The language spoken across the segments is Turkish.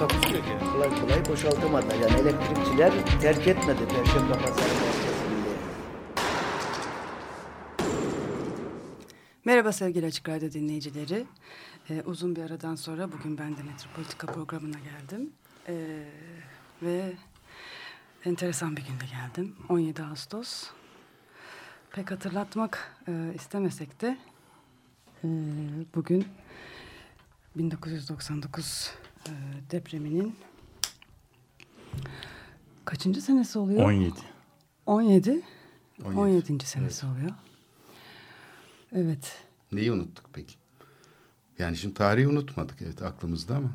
Takusu yok. Kolay kolay boşaltamadı. Yani elektrikçiler terk etmedi Perşembe Pazarı. Merhaba sevgili Açık Radyo dinleyicileri. Ee, uzun bir aradan sonra bugün ben de Metropolitika programına geldim. Ee, ve enteresan bir günde geldim. 17 Ağustos. Pek hatırlatmak e, istemesek de e, bugün 1999 e, depreminin kaçıncı senesi oluyor? 17. 17. 17. 17. senesi oluyor. Evet. Neyi unuttuk peki? Yani şimdi tarihi unutmadık evet aklımızda ama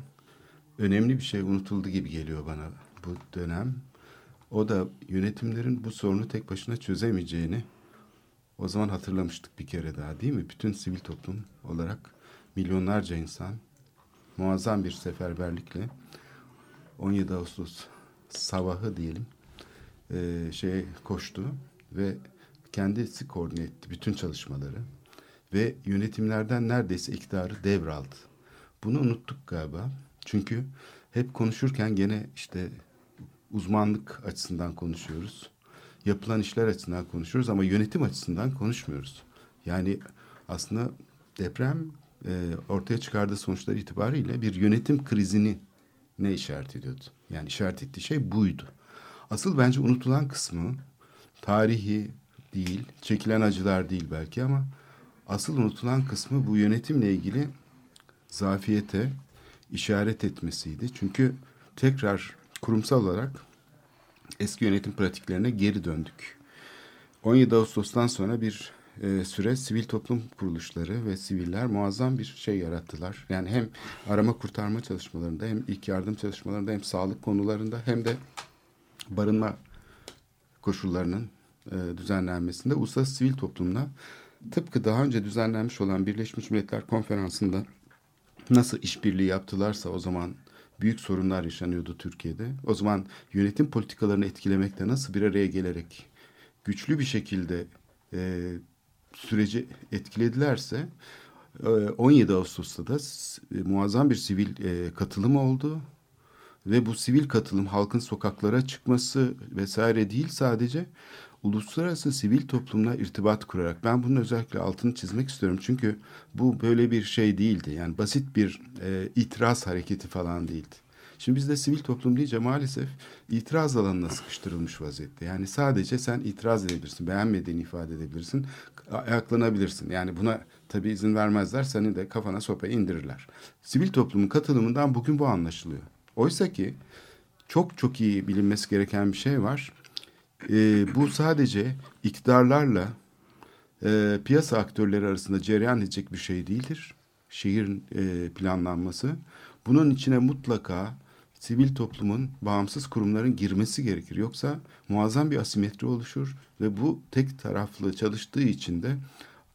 önemli bir şey unutuldu gibi geliyor bana bu dönem. O da yönetimlerin bu sorunu tek başına çözemeyeceğini o zaman hatırlamıştık bir kere daha değil mi? Bütün sivil toplum olarak milyonlarca insan muazzam bir seferberlikle 17 Ağustos sabahı diyelim e, şeye koştu ve kendisi koordine etti bütün çalışmaları ve yönetimlerden neredeyse iktidarı devraldı. Bunu unuttuk galiba. Çünkü hep konuşurken gene işte uzmanlık açısından konuşuyoruz. Yapılan işler açısından konuşuyoruz ama yönetim açısından konuşmuyoruz. Yani aslında deprem e, ortaya çıkardığı sonuçlar itibariyle bir yönetim krizini ne işaret ediyordu? Yani işaret ettiği şey buydu. Asıl bence unutulan kısmı tarihi değil, çekilen acılar değil belki ama asıl unutulan kısmı bu yönetimle ilgili zafiyete işaret etmesiydi. Çünkü tekrar kurumsal olarak eski yönetim pratiklerine geri döndük. 17 Ağustos'tan sonra bir e, süre sivil toplum kuruluşları ve siviller muazzam bir şey yarattılar. Yani hem arama kurtarma çalışmalarında hem ilk yardım çalışmalarında hem sağlık konularında hem de barınma koşullarının e, düzenlenmesinde uluslararası sivil toplumla tıpkı daha önce düzenlenmiş olan Birleşmiş Milletler Konferansı'nda nasıl işbirliği yaptılarsa o zaman büyük sorunlar yaşanıyordu Türkiye'de. O zaman yönetim politikalarını etkilemekte nasıl bir araya gelerek güçlü bir şekilde e, süreci etkiledilerse e, 17 Ağustos'ta da e, muazzam bir sivil e, katılım oldu ve bu sivil katılım halkın sokaklara çıkması vesaire değil sadece uluslararası sivil toplumla irtibat kurarak ben bunun özellikle altını çizmek istiyorum çünkü bu böyle bir şey değildi yani basit bir e, itiraz hareketi falan değildi. Şimdi bizde sivil toplum deyince maalesef itiraz alanına sıkıştırılmış vaziyette. Yani sadece sen itiraz edebilirsin, beğenmediğini ifade edebilirsin, ayaklanabilirsin. Yani buna tabii izin vermezler, seni de kafana sopayı indirirler. Sivil toplumun katılımından bugün bu anlaşılıyor. Oysa ki çok çok iyi bilinmesi gereken bir şey var. Ee, bu sadece iktidarlarla e, piyasa aktörleri arasında cereyan edecek bir şey değildir. Şehrin e, planlanması. Bunun içine mutlaka sivil toplumun, bağımsız kurumların girmesi gerekir. Yoksa muazzam bir asimetri oluşur ve bu tek taraflı çalıştığı için de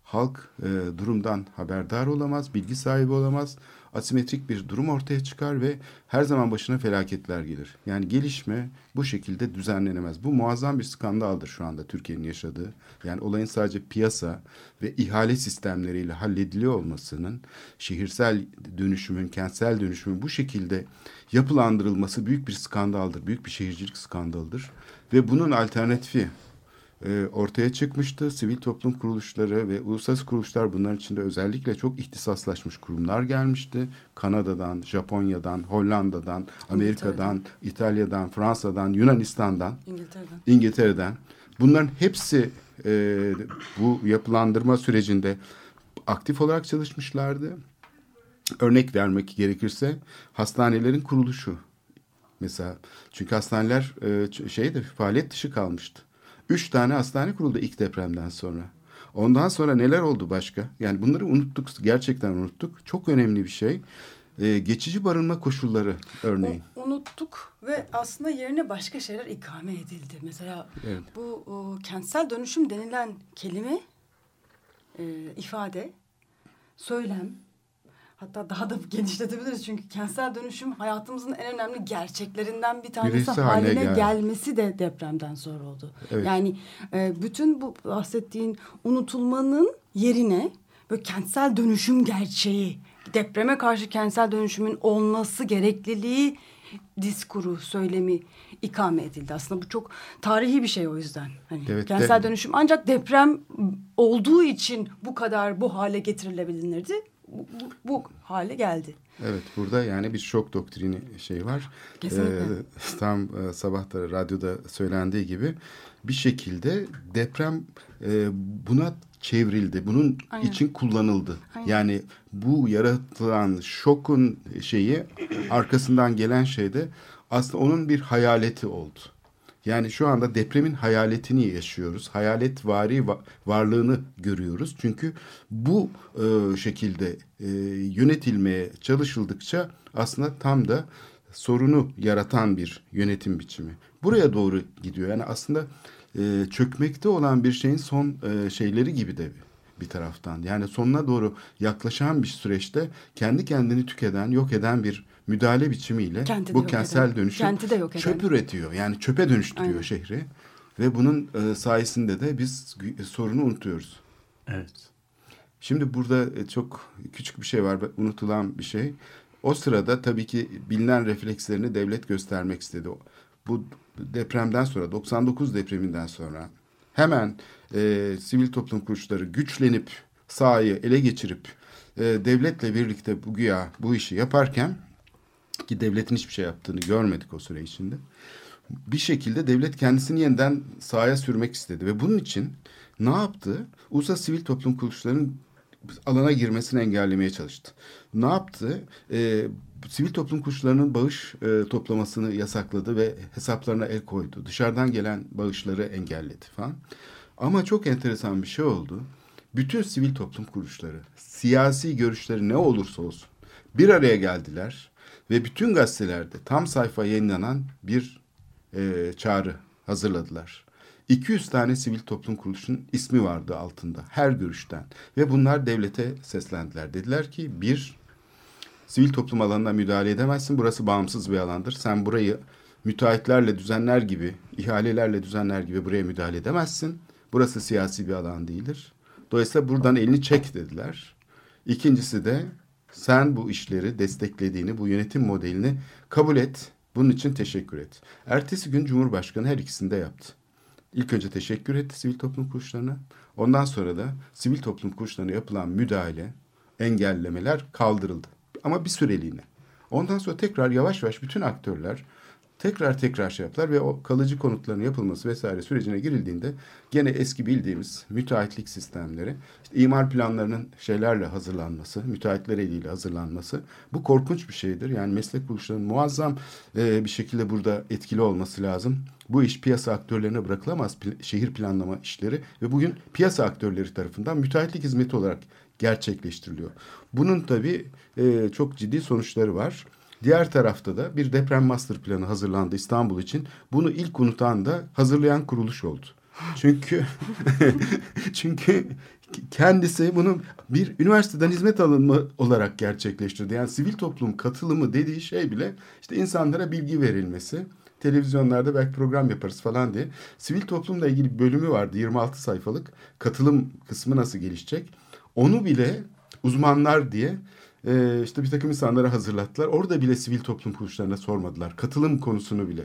halk e, durumdan haberdar olamaz, bilgi sahibi olamaz. Asimetrik bir durum ortaya çıkar ve her zaman başına felaketler gelir. Yani gelişme bu şekilde düzenlenemez. Bu muazzam bir skandaldır şu anda Türkiye'nin yaşadığı. Yani olayın sadece piyasa ve ihale sistemleriyle hallediliyor olmasının, şehirsel dönüşümün, kentsel dönüşümün bu şekilde yapılandırılması büyük bir skandaldır. Büyük bir şehircilik skandalıdır. Ve bunun alternatifi e, ortaya çıkmıştı. Sivil toplum kuruluşları ve uluslararası kuruluşlar bunların içinde özellikle çok ihtisaslaşmış kurumlar gelmişti. Kanada'dan, Japonya'dan, Hollanda'dan, Amerika'dan, İtalya'dan, Fransa'dan, Yunanistan'dan, İngiltere'den. İngiltere'den. Bunların hepsi e, bu yapılandırma sürecinde aktif olarak çalışmışlardı. Örnek vermek gerekirse hastanelerin kuruluşu mesela çünkü hastaneler e, şeyde faaliyet dışı kalmıştı. Üç tane hastane kuruldu ilk depremden sonra. Ondan sonra neler oldu başka? Yani bunları unuttuk, gerçekten unuttuk. Çok önemli bir şey. e, geçici barınma koşulları örneğin. O- unuttuk ve aslında yerine başka şeyler ikame edildi. Mesela Evet. bu o, kentsel dönüşüm denilen kelime, e, ifade, söylem, hatta daha da genişletebiliriz çünkü kentsel dönüşüm hayatımızın en önemli gerçeklerinden bir tanesi Birisi haline haline geldi. gelmesi de depremden sonra oldu. Evet. Yani e, bütün bu bahsettiğin unutulmanın yerine böyle kentsel dönüşüm gerçeği, depreme karşı kentsel dönüşümün olması gerekliliği diskuru, söylemi ikame edildi. Aslında bu çok tarihi bir şey o yüzden. Hani Evet, kentsel de- dönüşüm ancak deprem olduğu için bu kadar bu hale getirilebilirdi. Bu, bu, bu hale geldi. Evet burada yani bir şok doktrini şey var. Kesinlikle. Ee, tam e, sabah da radyoda söylendiği gibi bir şekilde deprem e, buna çevrildi. Bunun Aynen. için kullanıldı. Aynen. Yani bu yaratılan şokun şeyi arkasından gelen şey de aslında onun bir hayaleti oldu. Yani şu anda depremin hayaletini yaşıyoruz. Hayalet vari va- varlığını görüyoruz. Çünkü bu e, şekilde e, yönetilmeye çalışıldıkça aslında tam da sorunu yaratan bir yönetim biçimi. Buraya doğru gidiyor. Yani aslında e, çökmekte olan bir şeyin son e, şeyleri gibi de bir taraftan. Yani sonuna doğru yaklaşan bir süreçte kendi kendini tüketen, yok eden bir müdahale biçimiyle Kenti bu kentsel eden. dönüşüm Kenti de yok eden. çöp üretiyor. Yani çöpe dönüştürüyor Aynen. şehri. Ve bunun e, sayesinde de biz gü- sorunu unutuyoruz. Evet. Şimdi burada e, çok küçük bir şey var, unutulan bir şey. O sırada tabii ki bilinen reflekslerini devlet göstermek istedi. Bu depremden sonra, 99 depreminden sonra hemen e, sivil toplum kuruluşları güçlenip sahayı ele geçirip e, devletle birlikte bu güya bu işi yaparken ki devletin hiçbir şey yaptığını görmedik o süre içinde. Bir şekilde devlet kendisini yeniden sahaya sürmek istedi ve bunun için ne yaptı? Uluslararası sivil toplum kuruluşlarının alana girmesini engellemeye çalıştı. Ne yaptı? Ee, sivil toplum kuruluşlarının bağış e, toplamasını yasakladı ve hesaplarına el koydu. Dışarıdan gelen bağışları engelledi falan. Ama çok enteresan bir şey oldu. Bütün sivil toplum kuruluşları, siyasi görüşleri ne olursa olsun bir araya geldiler ve bütün gazetelerde tam sayfa yayınlanan bir e, çağrı hazırladılar. 200 tane sivil toplum kuruluşunun ismi vardı altında her görüşten ve bunlar devlete seslendiler. Dediler ki bir sivil toplum alanına müdahale edemezsin. Burası bağımsız bir alandır. Sen burayı müteahhitlerle düzenler gibi, ihalelerle düzenler gibi buraya müdahale edemezsin. Burası siyasi bir alan değildir. Dolayısıyla buradan elini çek dediler. İkincisi de sen bu işleri desteklediğini, bu yönetim modelini kabul et. Bunun için teşekkür et. Ertesi gün Cumhurbaşkanı her ikisini de yaptı. İlk önce teşekkür etti sivil toplum kuruluşlarına. Ondan sonra da sivil toplum kuruluşlarına yapılan müdahale, engellemeler kaldırıldı. Ama bir süreliğine. Ondan sonra tekrar yavaş yavaş bütün aktörler tekrar tekrar şey yaptılar ve o kalıcı konutların yapılması vesaire sürecine girildiğinde gene eski bildiğimiz müteahhitlik sistemleri, işte imar planlarının şeylerle hazırlanması, müteahhitler eliyle hazırlanması bu korkunç bir şeydir. Yani meslek kuruluşlarının muazzam e, bir şekilde burada etkili olması lazım. Bu iş piyasa aktörlerine bırakılamaz şehir planlama işleri ve bugün piyasa aktörleri tarafından müteahhitlik hizmeti olarak gerçekleştiriliyor. Bunun tabii e, çok ciddi sonuçları var. Diğer tarafta da bir deprem master planı hazırlandı İstanbul için. Bunu ilk unutan da hazırlayan kuruluş oldu. Çünkü çünkü kendisi bunu bir üniversiteden hizmet alınma olarak gerçekleştirdi. Yani sivil toplum katılımı dediği şey bile işte insanlara bilgi verilmesi. Televizyonlarda belki program yaparız falan diye. Sivil toplumla ilgili bir bölümü vardı 26 sayfalık. Katılım kısmı nasıl gelişecek? Onu bile uzmanlar diye e, işte bir takım insanlara hazırlattılar. Orada bile sivil toplum kuruluşlarına sormadılar. Katılım konusunu bile.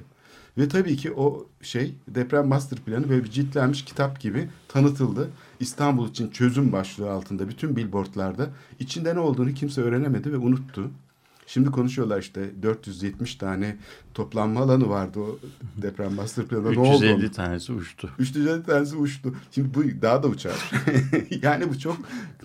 Ve tabii ki o şey deprem master planı böyle bir ciltlenmiş kitap gibi tanıtıldı. İstanbul için çözüm başlığı altında bütün billboardlarda içinde ne olduğunu kimse öğrenemedi ve unuttu. Şimdi konuşuyorlar işte 470 tane toplanma alanı vardı o deprem master planında. Ne oldu? 350 tanesi uçtu. 350 tanesi uçtu. Şimdi bu daha da uçar. yani bu çok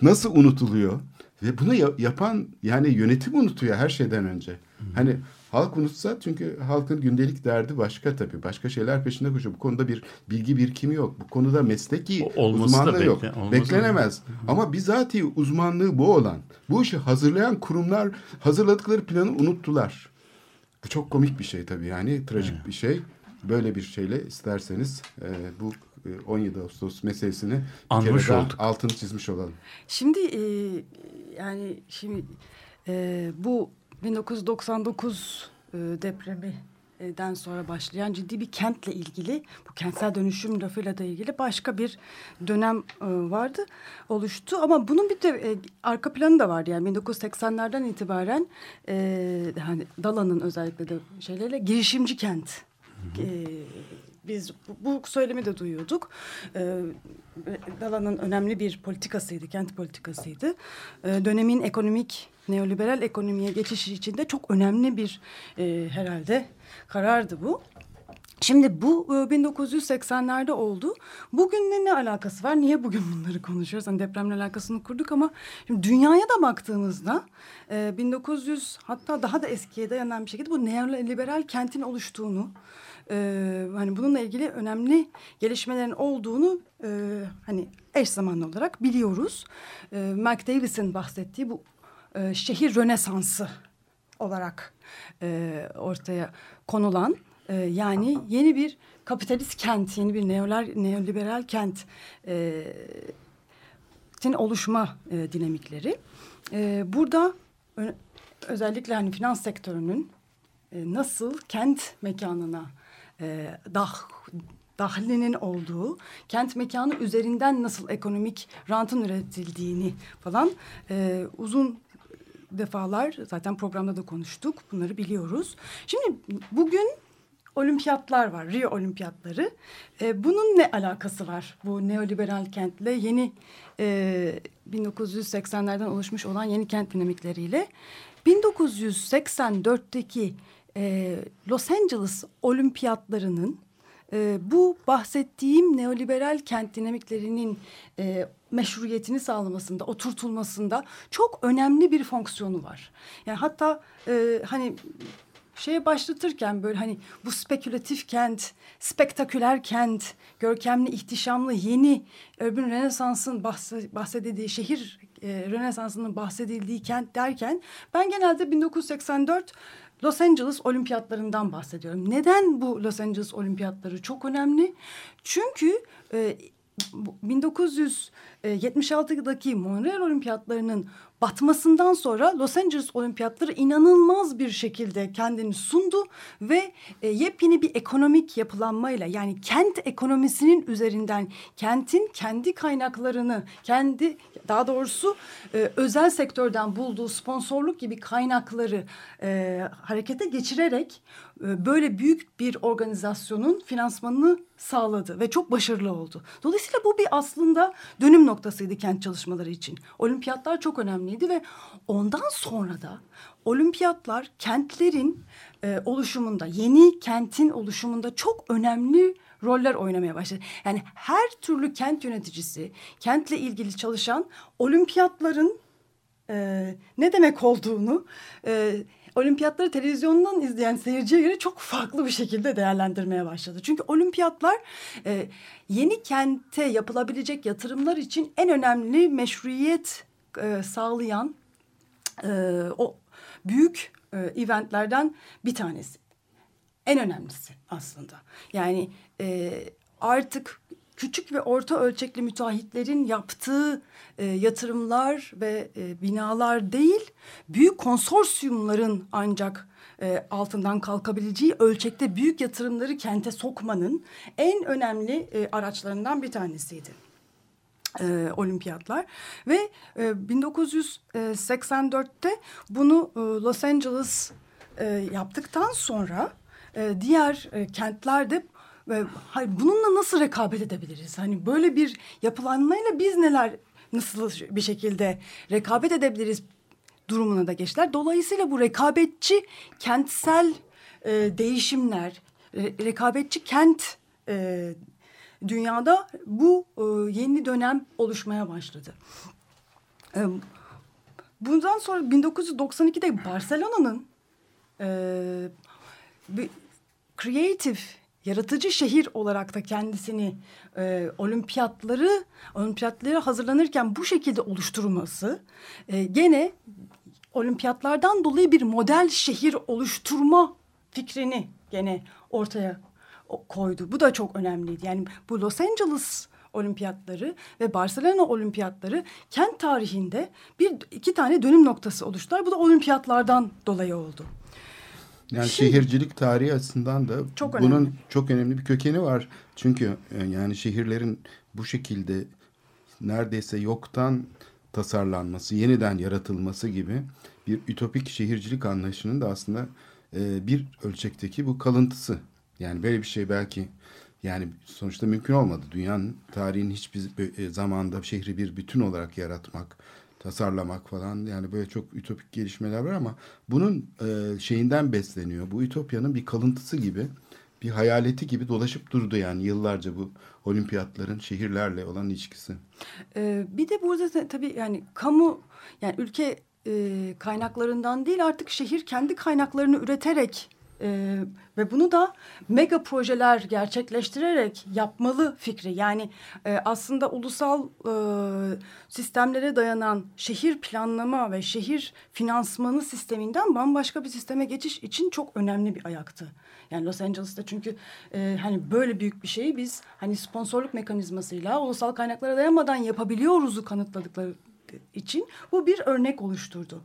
nasıl unutuluyor? Ve bunu ya- yapan yani yönetim unutuyor her şeyden önce. Hani Halk unutsa çünkü halkın gündelik derdi başka tabii. Başka şeyler peşinde koşuyor. Bu konuda bir bilgi birikimi yok. Bu konuda mesleki O- olması da uzmanlığı yok. bekle- da- Beklenemez. Ama bizatihi uzmanlığı bu olan, bu işi hazırlayan kurumlar hazırladıkları planı unuttular. Bu çok komik bir şey tabii yani trajik bir şey. Böyle bir şeyle isterseniz e, bu e, 17 Ağustos meselesini bir Anmış kere daha olduk. altını çizmiş olalım. Şimdi e, yani şimdi e, bu 1999 e, depremi den sonra başlayan ciddi bir kentle ilgili bu kentsel dönüşüm lafıyla da ilgili başka bir dönem e, vardı oluştu. Ama bunun bir de e, arka planı da vardı. Yani 1980'lerden itibaren e, hani Dala'nın özellikle de şeylerle girişimci kent e, biz bu, söylemi de duyuyorduk. Ee, Dala'nın önemli bir politikasıydı, kent politikasıydı. Ee, dönemin ekonomik, neoliberal ekonomiye geçişi içinde çok önemli bir e, herhalde karardı bu. Şimdi bu e, 1980'lerde oldu. Bugünle ne alakası var? Niye bugün bunları konuşuyoruz? Hani depremle alakasını kurduk ama şimdi dünyaya da baktığımızda e, 1900 hatta daha da eskiye dayanan bir şekilde bu neoliberal kentin oluştuğunu e, hani bununla ilgili önemli gelişmelerin olduğunu e, hani eş zamanlı olarak biliyoruz. E, Mark Davis'in bahsettiği bu e, şehir rönesansı olarak e, ortaya konulan e, yani yeni bir kapitalist kent, yeni bir neoler, neoliberal kent e, oluşma e, dinamikleri. E, burada özellikle hani finans sektörünün e, nasıl kent mekanına e, dah, dahlinin olduğu, kent mekanı üzerinden nasıl ekonomik rantın üretildiğini falan e, uzun defalar zaten programda da konuştuk. Bunları biliyoruz. Şimdi bugün olimpiyatlar var. Rio olimpiyatları. E, bunun ne alakası var bu neoliberal kentle yeni e, 1980'lerden oluşmuş olan yeni kent dinamikleriyle? 1984'teki e, Los Angeles olimpiyatlarının e, bu bahsettiğim neoliberal kent dinamiklerinin e, meşruiyetini sağlamasında, oturtulmasında çok önemli bir fonksiyonu var. Yani hatta e, hani şeye başlatırken böyle hani bu spekülatif kent, spektaküler kent, görkemli, ihtişamlı, yeni urban Rönesans'ın bahsedildiği şehir e, Rönesans'ının bahsedildiği kent derken ben genelde 1984 Los Angeles olimpiyatlarından bahsediyorum. Neden bu Los Angeles olimpiyatları çok önemli? Çünkü e, 1976'daki Montreal olimpiyatlarının batmasından sonra Los Angeles olimpiyatları inanılmaz bir şekilde kendini sundu ve e, yepyeni bir ekonomik yapılanmayla yani kent ekonomisinin üzerinden kentin kendi kaynaklarını kendi daha doğrusu e, özel sektörden bulduğu sponsorluk gibi kaynakları e, harekete geçirerek e, böyle büyük bir organizasyonun finansmanını sağladı ve çok başarılı oldu. Dolayısıyla bu bir aslında dönüm noktasıydı kent çalışmaları için. Olimpiyatlar çok önemliydi ve ondan sonra da olimpiyatlar kentlerin e, oluşumunda, yeni kentin oluşumunda çok önemli roller oynamaya başladı. Yani her türlü kent yöneticisi, kentle ilgili çalışan olimpiyatların e, ne demek olduğunu... E, olimpiyatları televizyondan izleyen seyirciye göre çok farklı bir şekilde değerlendirmeye başladı. Çünkü olimpiyatlar e, yeni kente yapılabilecek yatırımlar için en önemli meşruiyet e, sağlayan e, o büyük e, eventlerden bir tanesi. En önemlisi aslında. Yani e, artık küçük ve orta ölçekli müteahhitlerin yaptığı e, yatırımlar ve e, binalar değil, büyük konsorsiyumların ancak e, altından kalkabileceği ölçekte büyük yatırımları kente sokmanın en önemli e, araçlarından bir tanesiydi. E, olimpiyatlar ve e, 1984'te bunu e, Los Angeles e, yaptıktan sonra e, diğer e, kentlerde hayır, bununla nasıl rekabet edebiliriz? Hani böyle bir yapılanmayla biz neler nasıl bir şekilde rekabet edebiliriz durumuna da geçtiler. Dolayısıyla bu rekabetçi kentsel e, değişimler, re, rekabetçi kent e, dünyada bu e, yeni dönem oluşmaya başladı. E, bundan sonra 1992'de Barcelona'nın e, creative yaratıcı şehir olarak da kendisini e, olimpiyatları olimpiyatlara hazırlanırken bu şekilde oluşturması e, gene olimpiyatlardan dolayı bir model şehir oluşturma fikrini gene ortaya koydu. Bu da çok önemliydi. Yani bu Los Angeles olimpiyatları ve Barcelona olimpiyatları kent tarihinde bir iki tane dönüm noktası oluştular. Bu da olimpiyatlardan dolayı oldu. Yani Şimdi, şehircilik tarihi açısından da çok bunun önemli. çok önemli bir kökeni var. Çünkü e, yani şehirlerin bu şekilde neredeyse yoktan tasarlanması, yeniden yaratılması gibi bir ütopik şehircilik anlayışının da aslında e, bir ölçekteki bu kalıntısı. Yani böyle bir şey belki yani sonuçta mümkün olmadı. Dünyanın tarihin hiçbir e, zamanda şehri bir bütün olarak yaratmak, tasarlamak falan yani böyle çok ütopik gelişmeler var ama bunun e, şeyinden besleniyor. Bu ütopyanın bir kalıntısı gibi bir hayaleti gibi dolaşıp durdu yani yıllarca bu olimpiyatların şehirlerle olan ilişkisi. Ee, bir de burada tabii yani kamu yani ülke e, kaynaklarından değil artık şehir kendi kaynaklarını üreterek e, ve bunu da mega projeler gerçekleştirerek yapmalı fikri. Yani e, aslında ulusal e, sistemlere dayanan şehir planlama ve şehir finansmanı sisteminden bambaşka bir sisteme geçiş için çok önemli bir ayaktı. Yani Los Angeles'ta çünkü e, hani böyle büyük bir şeyi biz hani sponsorluk mekanizmasıyla ulusal kaynaklara dayanmadan yapabiliyoruzu kanıtladıkları için bu bir örnek oluşturdu.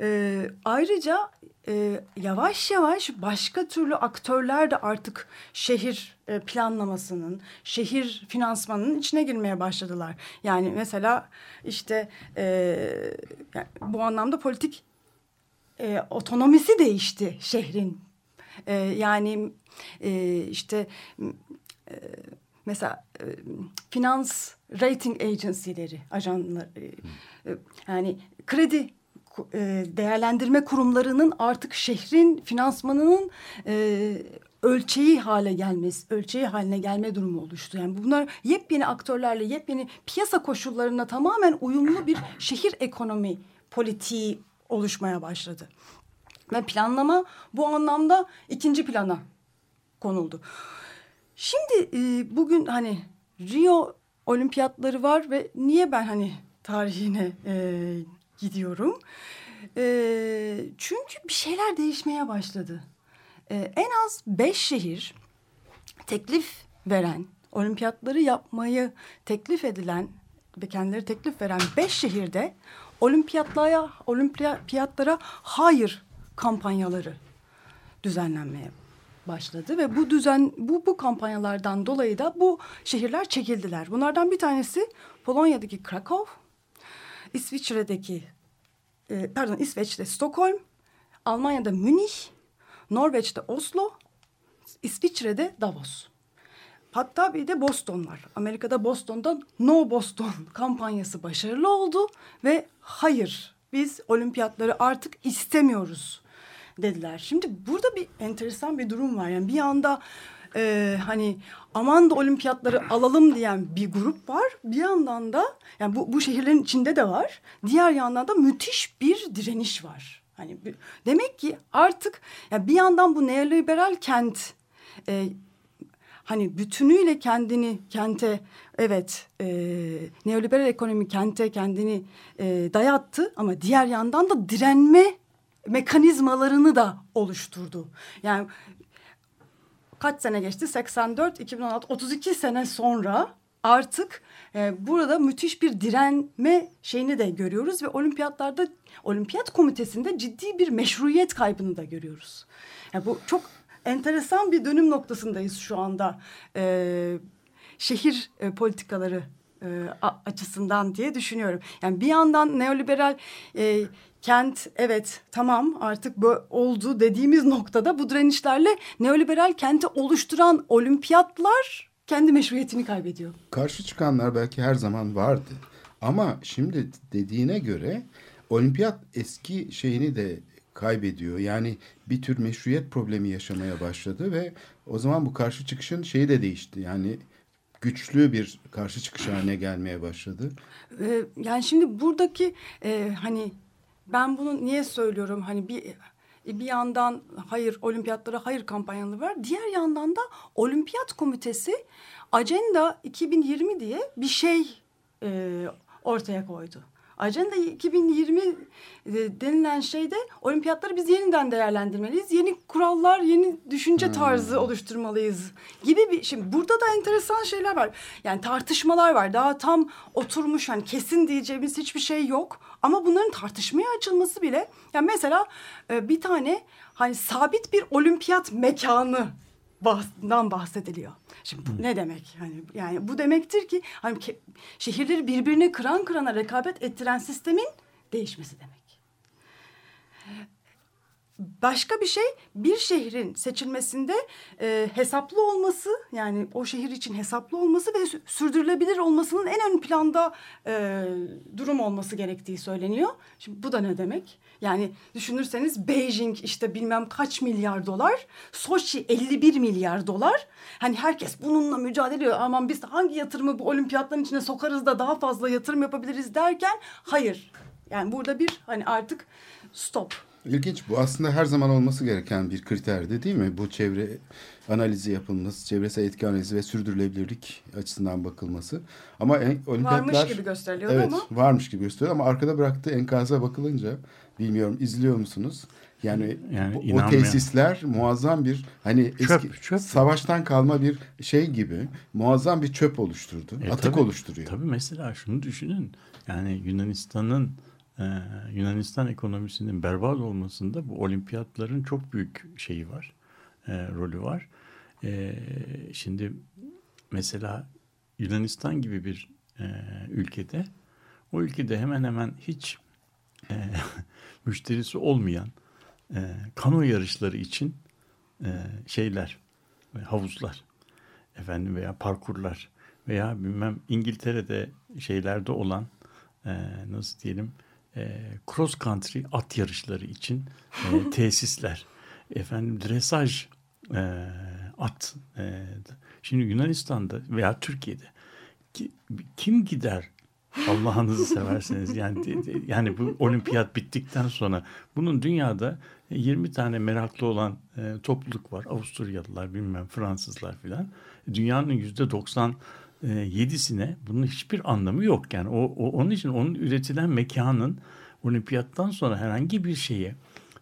E, ayrıca e, yavaş yavaş başka türlü aktörler de artık şehir e, planlamasının, şehir finansmanının içine girmeye başladılar. Yani mesela işte e, yani bu anlamda politik e, otonomisi değişti şehrin. E, yani e, işte e, mesela e, finans rating agency'leri, ajanlar, e, e, yani kredi e, değerlendirme kurumlarının artık şehrin finansmanının e, ölçeği hale gelmesi, ölçeği haline gelme durumu oluştu. Yani bunlar yepyeni aktörlerle, yepyeni piyasa koşullarına tamamen uyumlu bir şehir ekonomi politiği oluşmaya başladı. Ve planlama bu anlamda ikinci plana konuldu. Şimdi e, bugün hani Rio olimpiyatları var ve niye ben hani tarihine e, gidiyorum. E, çünkü bir şeyler değişmeye başladı. E, en az beş şehir teklif veren, olimpiyatları yapmayı teklif edilen ve kendileri teklif veren beş şehirde olimpiyatlara, olimpiyatlara hayır kampanyaları düzenlenmeye başladı ve bu düzen bu bu kampanyalardan dolayı da bu şehirler çekildiler. Bunlardan bir tanesi Polonya'daki Krakow, İsviçre'deki e, pardon İsveç'te Stockholm, Almanya'da Münih, Norveç'te Oslo, İsviçre'de Davos. Hatta bir de Boston var. Amerika'da Boston'da No Boston kampanyası başarılı oldu ve hayır biz olimpiyatları artık istemiyoruz dediler. Şimdi burada bir enteresan bir durum var. Yani bir anda e, hani aman da olimpiyatları alalım diyen bir grup var. Bir yandan da yani bu, bu şehirlerin içinde de var. Diğer yandan da müthiş bir direniş var. Hani demek ki artık yani bir yandan bu neoliberal kent e, hani bütünüyle kendini kente evet e, neoliberal ekonomi kente kendini e, dayattı ama diğer yandan da direnme mekanizmalarını da oluşturdu. Yani kaç sene geçti? 84, 2016, 32 sene sonra artık e, burada müthiş bir direnme şeyini de görüyoruz ve olimpiyatlarda olimpiyat komitesinde ciddi bir meşruiyet kaybını da görüyoruz. Yani bu çok enteresan bir dönüm noktasındayız şu anda e, şehir e, politikaları e, açısından diye düşünüyorum. Yani bir yandan neoliberal e, kent evet tamam artık bu oldu dediğimiz noktada bu direnişlerle neoliberal kenti oluşturan olimpiyatlar kendi meşruiyetini kaybediyor. Karşı çıkanlar belki her zaman vardı. Ama şimdi dediğine göre olimpiyat eski şeyini de kaybediyor. Yani bir tür meşruiyet problemi yaşamaya başladı ve o zaman bu karşı çıkışın şeyi de değişti. Yani güçlü bir karşı çıkış haline gelmeye başladı. Ee, yani şimdi buradaki e, hani ben bunu niye söylüyorum? Hani bir e, bir yandan hayır olimpiyatlara hayır kampanyaları var. Diğer yandan da olimpiyat komitesi Agenda 2020 diye bir şey e, ortaya koydu. Agenda 2020 e, denilen şeyde olimpiyatları biz yeniden değerlendirmeliyiz. Yeni kurallar, yeni düşünce tarzı oluşturmalıyız gibi bir şimdi burada da enteresan şeyler var. Yani tartışmalar var. Daha tam oturmuş hani kesin diyeceğimiz hiçbir şey yok. Ama bunların tartışmaya açılması bile yani mesela e, bir tane hani sabit bir olimpiyat mekanı bahs- bahsediliyor. Şimdi bu ne demek? Hani yani bu demektir ki hani şehirleri birbirine kıran kırana rekabet ettiren sistemin değişmesi demek. Başka bir şey bir şehrin seçilmesinde e, hesaplı olması yani o şehir için hesaplı olması ve sü- sürdürülebilir olmasının en ön planda e, durum olması gerektiği söyleniyor. Şimdi bu da ne demek? Yani düşünürseniz Beijing işte bilmem kaç milyar dolar, Soçi 51 milyar dolar. Hani herkes bununla mücadele ediyor. Aman biz hangi yatırımı bu olimpiyatların içine sokarız da daha fazla yatırım yapabiliriz derken hayır. Yani burada bir hani artık stop. İlginç bu aslında her zaman olması gereken bir kriterdi değil mi? Bu çevre analizi yapılması, çevresel etki analizi ve sürdürülebilirlik açısından bakılması. Ama en, olimpiyatlar... Varmış gibi gösteriliyordu evet, ama. varmış gibi gösteriyor ama arkada bıraktığı enkaza bakılınca bilmiyorum izliyor musunuz? Yani, Yani bu- o tesisler muazzam bir hani Çöp, eski çöp. savaştan kalma bir şey gibi muazzam bir çöp oluşturdu. E, atık tabii, oluşturuyor. Tabii mesela şunu düşünün. Yani Yunanistan'ın e, Yunanistan ekonomisinin berbat olmasında bu olimpiyatların çok büyük şeyi var. e, rolü var. E, şimdi mesela Yunanistan gibi bir e, ülkede o ülkede hemen hemen hiç e, müşterisi olmayan e, kano yarışları için e, şeyler, e, havuzlar efendim veya parkurlar veya bilmem İngiltere'de şeylerde olan e, nasıl diyelim e, cross country at yarışları için e, tesisler efendim dresaj e, at e, şimdi Yunanistan'da veya Türkiye'de ki- kim gider Allah'ınızı severseniz yani de- de- yani bu olimpiyat bittikten sonra bunun dünyada 20 tane meraklı olan e, topluluk var. Avusturyalılar, bilmem Fransızlar filan. Dünyanın yüzde 97'sine bunun hiçbir anlamı yok. Yani o, o onun için onun üretilen mekanın olimpiyattan sonra herhangi bir şeye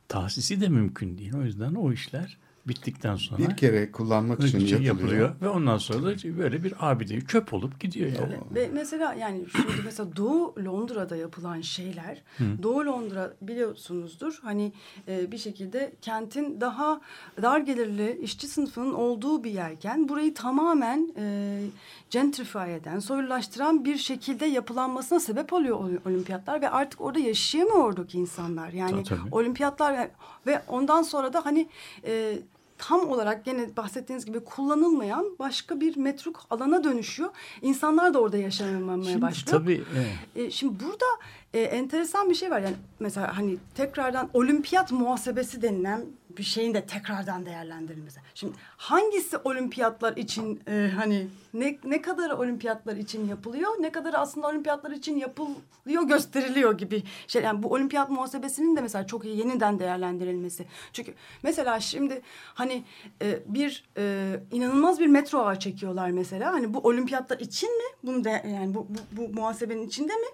tahsisi de mümkün değil. O yüzden o işler bittikten sonra Bir kere kullanmak için için yapılıyor. yapılıyor ve ondan sonra da böyle bir abide çöp olup gidiyor yani. Ve mesela yani şimdi mesela Doğu Londra'da yapılan şeyler Doğu Londra biliyorsunuzdur hani e, bir şekilde kentin daha dar gelirli işçi sınıfının olduğu bir yerken burayı tamamen e, gentrify eden, soylulaştıran bir şekilde yapılanmasına sebep oluyor olimpiyatlar ve artık orada yaşayamıyor oradaki insanlar. Yani Tabii, tabii. olimpiyatlar ve- ve ondan sonra da hani e, tam olarak gene bahsettiğiniz gibi kullanılmayan başka bir metruk alana dönüşüyor. İnsanlar da orada yaşamamaya Şimdi başlıyor. tabii evet. E, şimdi burada e, enteresan bir şey var. Yani mesela hani tekrardan olimpiyat muhasebesi denilen bir şeyin de tekrardan değerlendirilmesi. Şimdi hangisi olimpiyatlar için e, hani ne ne kadar olimpiyatlar için yapılıyor, ne kadar aslında olimpiyatlar için yapılıyor gösteriliyor gibi şey. Yani bu olimpiyat muhasebesinin de mesela çok iyi yeniden değerlendirilmesi. Çünkü mesela şimdi hani e, bir e, inanılmaz bir metro ağı çekiyorlar mesela. Hani bu olimpiyatlar için mi? Bunu da yani bu, bu, bu muhasebenin içinde mi?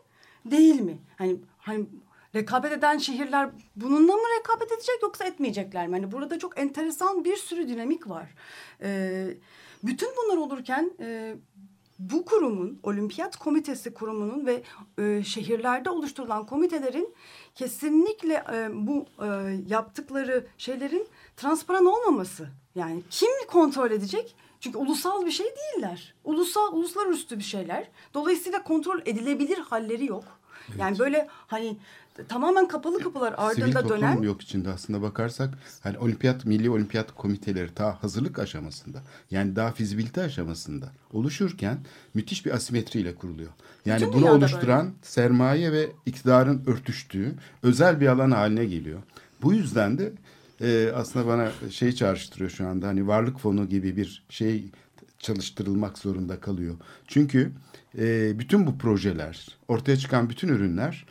Değil mi? Hani hani rekabet eden şehirler bununla mı rekabet edecek yoksa etmeyecekler mi? Hani burada çok enteresan bir sürü dinamik var. Ee, bütün bunlar olurken e, bu kurumun, Olimpiyat Komitesi kurumunun ve e, şehirlerde oluşturulan komitelerin kesinlikle e, bu e, yaptıkları şeylerin transparan olmaması. Yani kim kontrol edecek? Çünkü ulusal bir şey değiller. Ulusal, uluslararası bir şeyler. Dolayısıyla kontrol edilebilir halleri yok. Yani böyle hani tamamen kapalı kapılar Sivil ardında toplum dönen yok içinde aslında bakarsak hani olimpiyat milli olimpiyat komiteleri daha hazırlık aşamasında yani daha fizibilite aşamasında oluşurken müthiş bir asimetriyle kuruluyor. Yani Bütün bunu oluşturan sermaye ve iktidarın örtüştüğü özel bir alan haline geliyor. Bu yüzden de e, aslında bana şey çağrıştırıyor şu anda hani varlık fonu gibi bir şey çalıştırılmak zorunda kalıyor. Çünkü e, bütün bu projeler ortaya çıkan bütün ürünler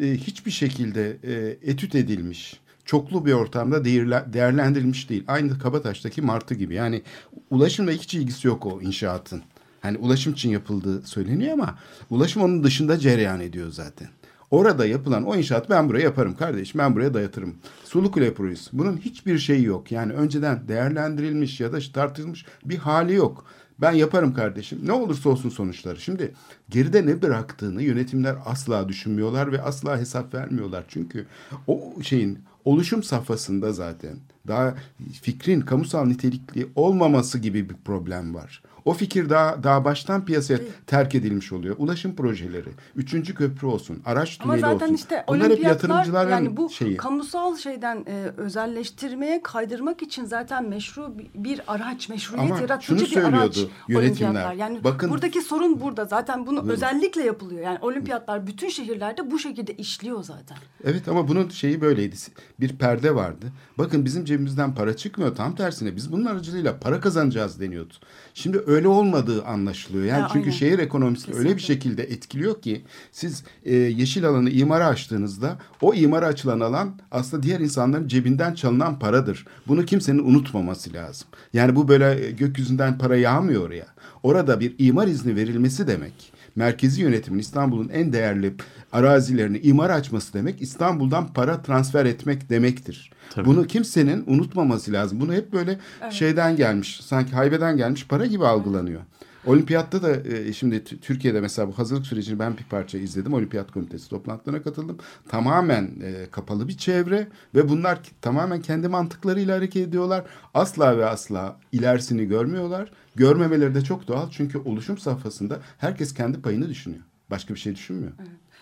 e, hiçbir şekilde e, etüt edilmiş, çoklu bir ortamda değerle- değerlendirilmiş değil. Aynı Kabataş'taki martı gibi. Yani ulaşımla hiç ilgisi yok o inşaatın. Hani ulaşım için yapıldığı söyleniyor ama ulaşım onun dışında cereyan ediyor zaten. Orada yapılan o inşaat ben buraya yaparım kardeşim ben buraya dayatırım. Sulu Kule projesi bunun hiçbir şeyi yok. Yani önceden değerlendirilmiş ya da tartışılmış bir hali yok. Ben yaparım kardeşim. Ne olursa olsun sonuçları. Şimdi geride ne bıraktığını yönetimler asla düşünmüyorlar ve asla hesap vermiyorlar. Çünkü o şeyin oluşum safhasında zaten daha fikrin kamusal nitelikli olmaması gibi bir problem var. O fikir daha daha baştan piyasaya terk edilmiş oluyor. Ulaşım projeleri, üçüncü köprü olsun, araç Ama tüneli zaten olsun. işte Bunlar hep yatırımcıların yani bu şeyi. kamusal şeyden e, özelleştirmeye kaydırmak için zaten meşru bir- araç, meşruiyet Ama yaratıcı bir araç yönetimler. Yani Bakın- buradaki sorun burada. Zaten bunu özellikle yapılıyor. Yani olimpiyatlar bütün şehirlerde bu şekilde işliyor zaten. Evet ama bunun şeyi böyleydi. Bir perde vardı. Bakın bizim cebimizden para çıkmıyor. Tam tersine biz bunun aracılığıyla para kazanacağız deniyordu. Şimdi öyle olmadığı anlaşılıyor. Yani Ha, çünkü aynen. şehir ekonomisini öyle bir Kesinlikle. şekilde etkiliyor ki siz e, yeşil alanı imara açtığınızda o imara açılan alan aslında diğer insanların cebinden çalınan paradır. Bunu kimsenin unutmaması lazım. Yani bu böyle e, gökyüzünden para yağmıyor ya. Orada bir imar izni verilmesi demek. Merkezi yönetimin İstanbul'un en değerli arazilerini imar açması demek İstanbul'dan para transfer etmek demektir. Tabii. Bunu kimsenin unutmaması lazım. Bunu hep böyle şeyden gelmiş, sanki haybeden gelmiş para gibi algılanıyor. Olimpiyatta da e, şimdi T- Türkiye'de mesela bu hazırlık sürecini ben bir parça izledim. Olimpiyat komitesi toplantılarına katıldım. Tamamen e, kapalı bir çevre ve bunlar tamamen kendi mantıklarıyla hareket ediyorlar. Asla ve asla ilerisini görmüyorlar. Görmemeleri de çok doğal çünkü oluşum safhasında herkes kendi payını düşünüyor. Başka bir şey düşünmüyor.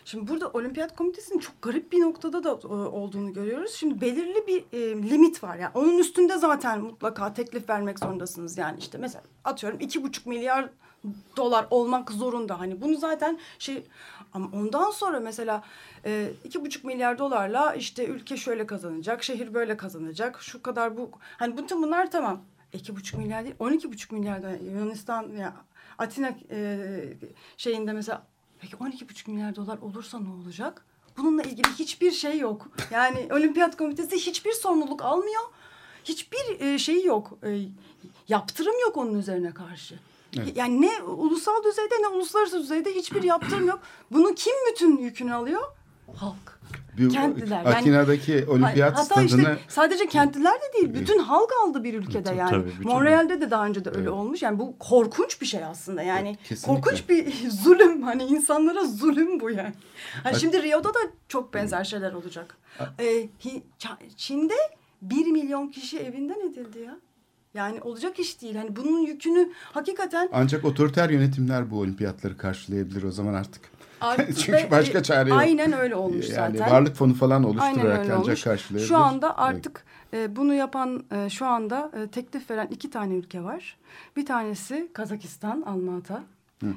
Şimdi burada olimpiyat komitesinin çok garip bir noktada da e, olduğunu görüyoruz. Şimdi belirli bir e, limit var. Yani onun üstünde zaten mutlaka teklif vermek zorundasınız. Yani işte mesela atıyorum iki buçuk milyar dolar olmak zorunda. Hani bunu zaten şey ama ondan sonra mesela e, iki buçuk milyar dolarla işte ülke şöyle kazanacak, şehir böyle kazanacak, şu kadar bu hani bütün bunlar tamam. İki buçuk milyar değil, on iki buçuk milyar da Yunanistan ya Atina e, şeyinde mesela Peki 12,5 milyar dolar olursa ne olacak? Bununla ilgili hiçbir şey yok. Yani Olimpiyat Komitesi hiçbir sorumluluk almıyor. Hiçbir şey yok. E, yaptırım yok onun üzerine karşı. Evet. Yani ne ulusal düzeyde ne uluslararası düzeyde hiçbir yaptırım yok. Bunun kim bütün yükünü alıyor? Halk. Bir, Kentliler. Yani- Atina'daki olimpiyat Hatta stadını işte sadece kentliler de değil, bütün halk aldı bir ülkede yani. tabii, bütün- Montreal'de de daha önce de öyle Evet. olmuş. Yani bu korkunç bir şey aslında. Yani Kesinlikle. korkunç bir zulüm. Hani insanlara zulüm bu yani. Hani şimdi Rio'da da çok benzer şeyler olacak. Ee, Çin'de bir milyon kişi evinden edildi ya. Yani olacak iş değil. Hani bunun yükünü hakikaten ancak otoriter yönetimler bu olimpiyatları karşılayabilir o zaman artık. Artık Çünkü ve- başka çare yok. Aynen öyle olmuş yani zaten. varlık fonu falan oluşturarak ancak karşılayabilir. Şu anda Evet. artık e, bunu yapan e, şu anda e, teklif veren iki tane ülke var. Bir tanesi Kazakistan, Almata.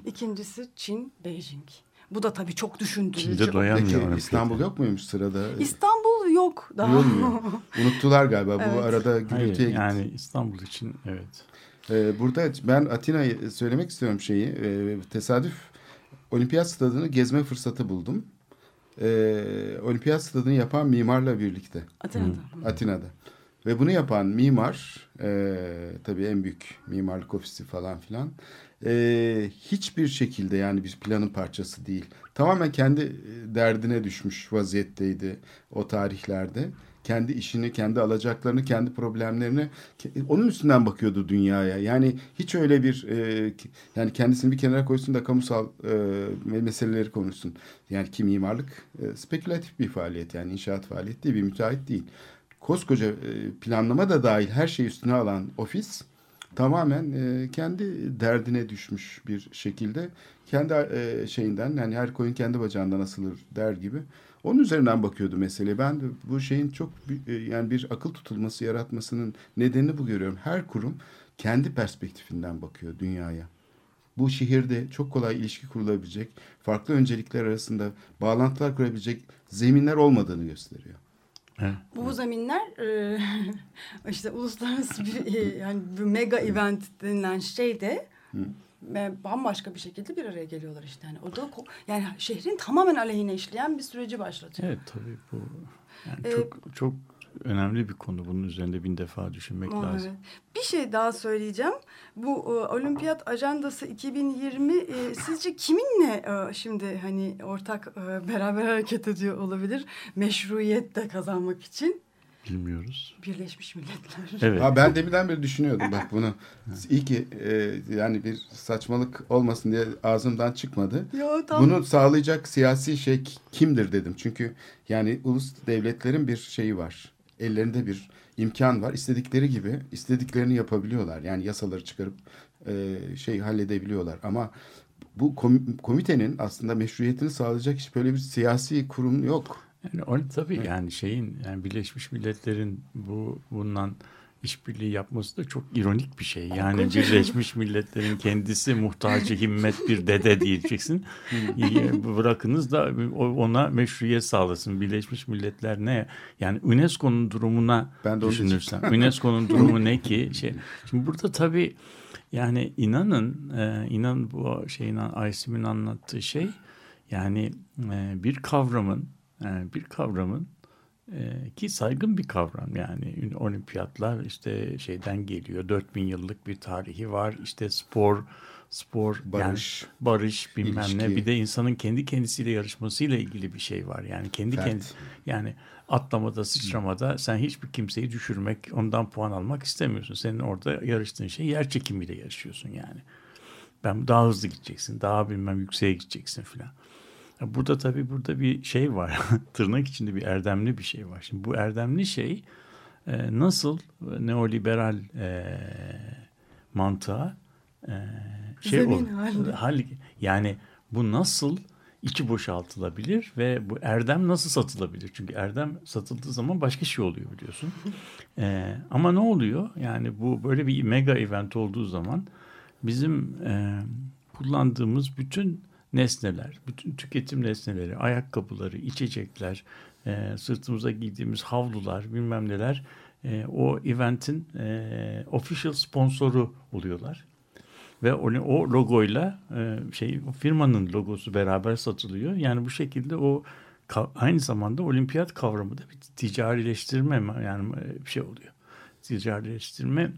İkincisi Çin, Beijing. Bu da tabii çok düşündürücü. Çin'de doyamıyor. Peki. İstanbul yok muymuş sırada? İstanbul yok daha. Duyulmuyor. Unuttular galiba bu Evet. arada Hayır, gürültüye gitti. yani İstanbul için evet. Ee, burada ben Atina'yı söylemek istiyorum şeyi. Ee, tesadüf olimpiyat stadını gezme fırsatı buldum. Ee, olimpiyat stadını yapan mimarla birlikte. Atina'da. Atina'da. Ve bunu yapan mimar, e, tabii en büyük mimarlık ofisi falan filan, e, hiçbir şekilde yani bir planın parçası değil. Tamamen kendi e, derdine düşmüş vaziyetteydi o tarihlerde. Kendi işini, kendi alacaklarını, kendi problemlerini onun üstünden bakıyordu dünyaya. Yani hiç öyle bir e, yani kendisini bir kenara koysun da kamusal e, meseleleri konuşsun. Yani ki mimarlık e, spekülatif bir faaliyet yani inşaat faaliyeti değil, bir müteahhit değil koskoca e, planlama da dahil her şeyi üstüne alan ofis tamamen e, kendi derdine düşmüş bir şekilde kendi e, şeyinden yani her koyun kendi bacağından asılır der gibi onun üzerinden bakıyordu mesele. Ben de bu şeyin çok e, yani bir akıl tutulması yaratmasının nedenini bu görüyorum. Her kurum kendi perspektifinden bakıyor dünyaya. Bu şehirde çok kolay ilişki kurulabilecek, farklı öncelikler arasında bağlantılar kurabilecek zeminler olmadığını gösteriyor. evet. Bu zeminler e, işte uluslararası bir e, yani bir mega event denilen şeyde e, bambaşka bir şekilde bir araya geliyorlar işte. Yani o da yani şehrin tamamen aleyhine işleyen bir süreci başlatıyor. Evet tabii bu yani Ee, çok çok önemli bir konu. Bunun üzerinde bin defa düşünmek Evet. lazım. Bir şey daha söyleyeceğim. Bu e, olimpiyat ajandası 2020 e, sizce kiminle e, şimdi hani ortak e, beraber hareket ediyor olabilir? Meşruiyet de kazanmak için Bilmiyoruz. Birleşmiş Milletler. Evet. Ha, ben deminden beri düşünüyordum bak bunu. İyi ki e, yani bir saçmalık olmasın diye ağzımdan çıkmadı. Ya tam Bunu sağlayacak siyasi şey kimdir dedim. Çünkü yani ulus devletlerin bir şeyi var. Ellerinde bir imkan var. İstedikleri gibi istediklerini yapabiliyorlar. Yani yasaları çıkarıp e, şey halledebiliyorlar. Ama bu kom- komitenin aslında meşruiyetini sağlayacak hiç böyle bir siyasi kurum yok. Yani o, tabii yani şeyin yani Birleşmiş Milletler'in bu bundan işbirliği yapması da çok ironik bir şey. Yani Birleşmiş Milletler'in kendisi muhtacı himmet bir dede diyeceksin. Bırakınız da ona meşruiyet sağlasın. Birleşmiş Milletler ne? Yani UNESCO'nun durumuna Ben de düşünürsen. UNESCO'nun durumu ne ki? Şey, şimdi burada tabii yani inanın e, inan bu şeyin Aysim'in anlattığı şey yani e, bir kavramın e, bir kavramın e, ki saygın bir kavram. Yani olimpiyatlar işte şeyden geliyor. 4000 yıllık bir tarihi var. İşte spor spor Barış, yani barış bilmem ne. ilişki. bir de insanın kendi kendisiyle yarışmasıyla ilgili bir şey var. Yani kendi Fert. kendi yani atlamada sıçramada sen hiçbir kimseyi düşürmek ondan puan almak istemiyorsun. Senin orada yarıştığın şey yer çekimiyle yarışıyorsun yani. Ben daha hızlı gideceksin daha bilmem yükseğe gideceksin filan Burada tabii burada bir şey var. Tırnak içinde bir erdemli bir şey var. Şimdi bu erdemli şey e, nasıl neoliberal e, mantığa e, şey Zemin ol- halinde. hal yani bu nasıl içi boşaltılabilir ve bu erdem nasıl satılabilir? Çünkü erdem satıldığı zaman başka şey oluyor biliyorsun. E, ama ne oluyor? Yani bu böyle bir mega event olduğu zaman bizim e, kullandığımız bütün nesneler, bütün tüketim nesneleri, ayakkabıları, içecekler, e, sırtımıza giydiğimiz havlular, bilmem neler e, o eventin e, official sponsoru oluyorlar. Ve o, o logoyla e, şey firmanın logosu beraber satılıyor. Yani bu şekilde o aynı zamanda olimpiyat kavramı da bir ticarileştirme yani e, bir şey oluyor. Ticarileştirme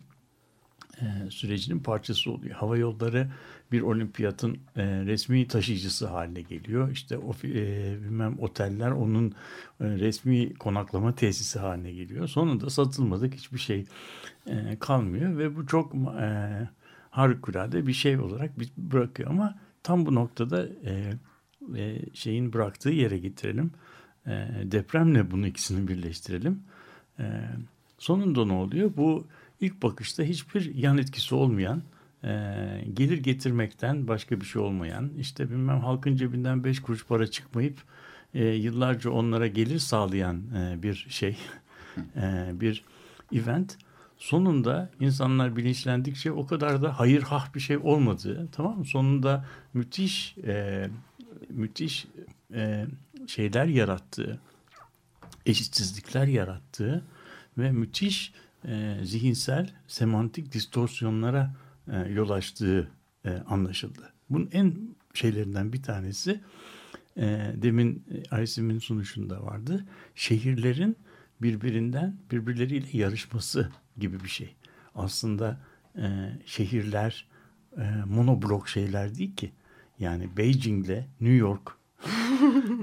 e, sürecinin parçası oluyor. Hava yolları bir olimpiyatın e, resmi taşıyıcısı haline geliyor. İşte o e, bilmem oteller onun e, resmi konaklama tesisi haline geliyor. Sonunda satılmadık hiçbir şey e, kalmıyor ve bu çok e, harikulade bir şey olarak bir bırakıyor ama tam bu noktada e, e, şeyin bıraktığı yere getirelim. E, depremle bunu ikisini birleştirelim. E, sonunda ne oluyor? Bu ilk bakışta hiçbir yan etkisi olmayan, e, gelir getirmekten başka bir şey olmayan, işte bilmem halkın cebinden beş kuruş para çıkmayıp e, yıllarca onlara gelir sağlayan e, bir şey, e, bir event. Sonunda insanlar bilinçlendikçe o kadar da hayır hah bir şey olmadığı, tamam mı? Sonunda müthiş, e, müthiş e, şeyler yarattığı, eşitsizlikler yarattığı ve müthiş e, zihinsel semantik distorsiyonlara e, yol açtığı e, anlaşıldı. Bunun en şeylerinden bir tanesi e, demin Aysim'in sunuşunda vardı. Şehirlerin birbirinden birbirleriyle yarışması gibi bir şey. Aslında e, şehirler e, monoblok şeyler değil ki. Yani Beijing'le New York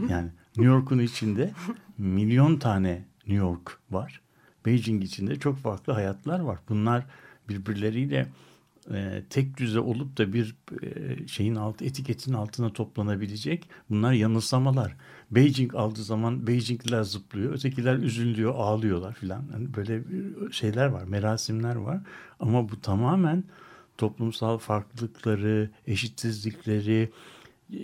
yani New York'un içinde milyon tane New York var. Beijing içinde çok farklı hayatlar var. Bunlar birbirleriyle e, tek düze olup da bir e, şeyin alt etiketin altına toplanabilecek bunlar yanılsamalar. Beijing aldığı zaman Beijingliler zıplıyor, ötekiler üzülüyor, ağlıyorlar filan. Yani böyle şeyler var, merasimler var. Ama bu tamamen toplumsal farklılıkları, eşitsizlikleri,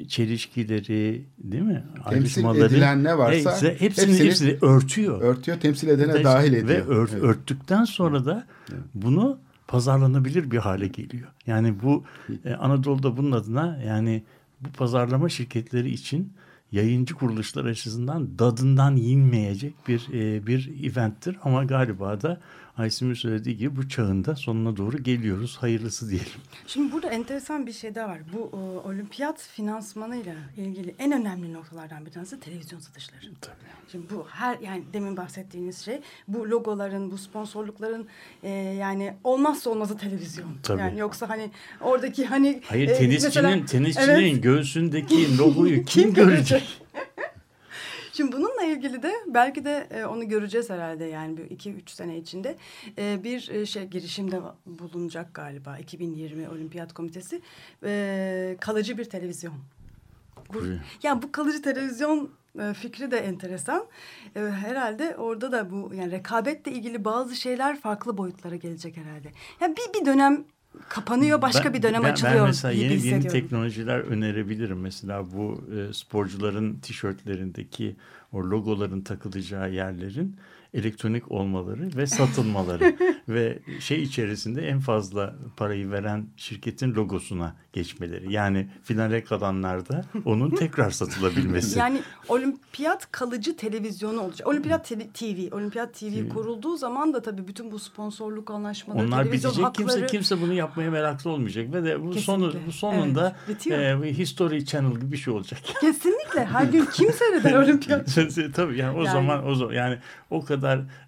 çelişkileri değil mi? Temsil edilen ne varsa hepsini, hepsini, hepsini örtüyor. Örtüyor, temsil edene Ve- dahil ediyor. Ve ört- Evet. örttükten sonra da bunu pazarlanabilir bir hale geliyor. Yani bu e, Anadolu'da bunun adına yani bu pazarlama şirketleri için yayıncı kuruluşlar açısından dadından yenmeyecek bir e, bir eventtir ama galiba da Aysim'in söylediği gibi bu çağında sonuna doğru geliyoruz. Hayırlısı diyelim. Şimdi burada enteresan bir şey daha var. Bu e, olimpiyat finansmanıyla ilgili en önemli noktalardan bir tanesi televizyon satışları. Tabii. Şimdi bu her yani demin bahsettiğiniz şey bu logoların, bu sponsorlukların e, yani olmazsa olmazı televizyon. Tabii. Yani yoksa hani oradaki hani Hayır e, tenisçinin mesela- tenisçinin Evet. göğsündeki logoyu kim, görecek? Şimdi bununla ilgili de belki de e, onu göreceğiz herhalde yani bir iki üç sene içinde E, bir e, şey girişimde bulunacak galiba 2020 Olimpiyat Komitesi E, kalıcı bir televizyon. Bu, yani bu kalıcı televizyon fikri de enteresan. Herhalde orada da bu yani rekabetle ilgili bazı şeyler farklı boyutlara gelecek herhalde. Yani bir bir dönem kapanıyor başka Ben- bir dönem ben, açılıyor Ben mesela gibi yeni, yeni teknolojiler önerebilirim. Mesela bu e, sporcuların tişörtlerindeki o logoların takılacağı yerlerin elektronik olmaları ve satılmaları ve şey içerisinde en fazla parayı veren şirketin logosuna geçmeleri. Yani finale kalanlarda onun tekrar satılabilmesi. Yani olimpiyat kalıcı televizyonu olacak. Olimpiyat TV, olimpiyat TV kurulduğu zaman da tabii bütün bu sponsorluk anlaşmaları, Onlar televizyon bitecek. hakları... Kimse kimse bunu yapmaya meraklı olmayacak ve de bu Kesinlikle. sonu bu sonunda Evet, e, History Channel gibi bir şey olacak. Kesinlikle. Her gün kim seyreder olimpiyat? Tabii yani o Yani- zaman o zaman yani o kadar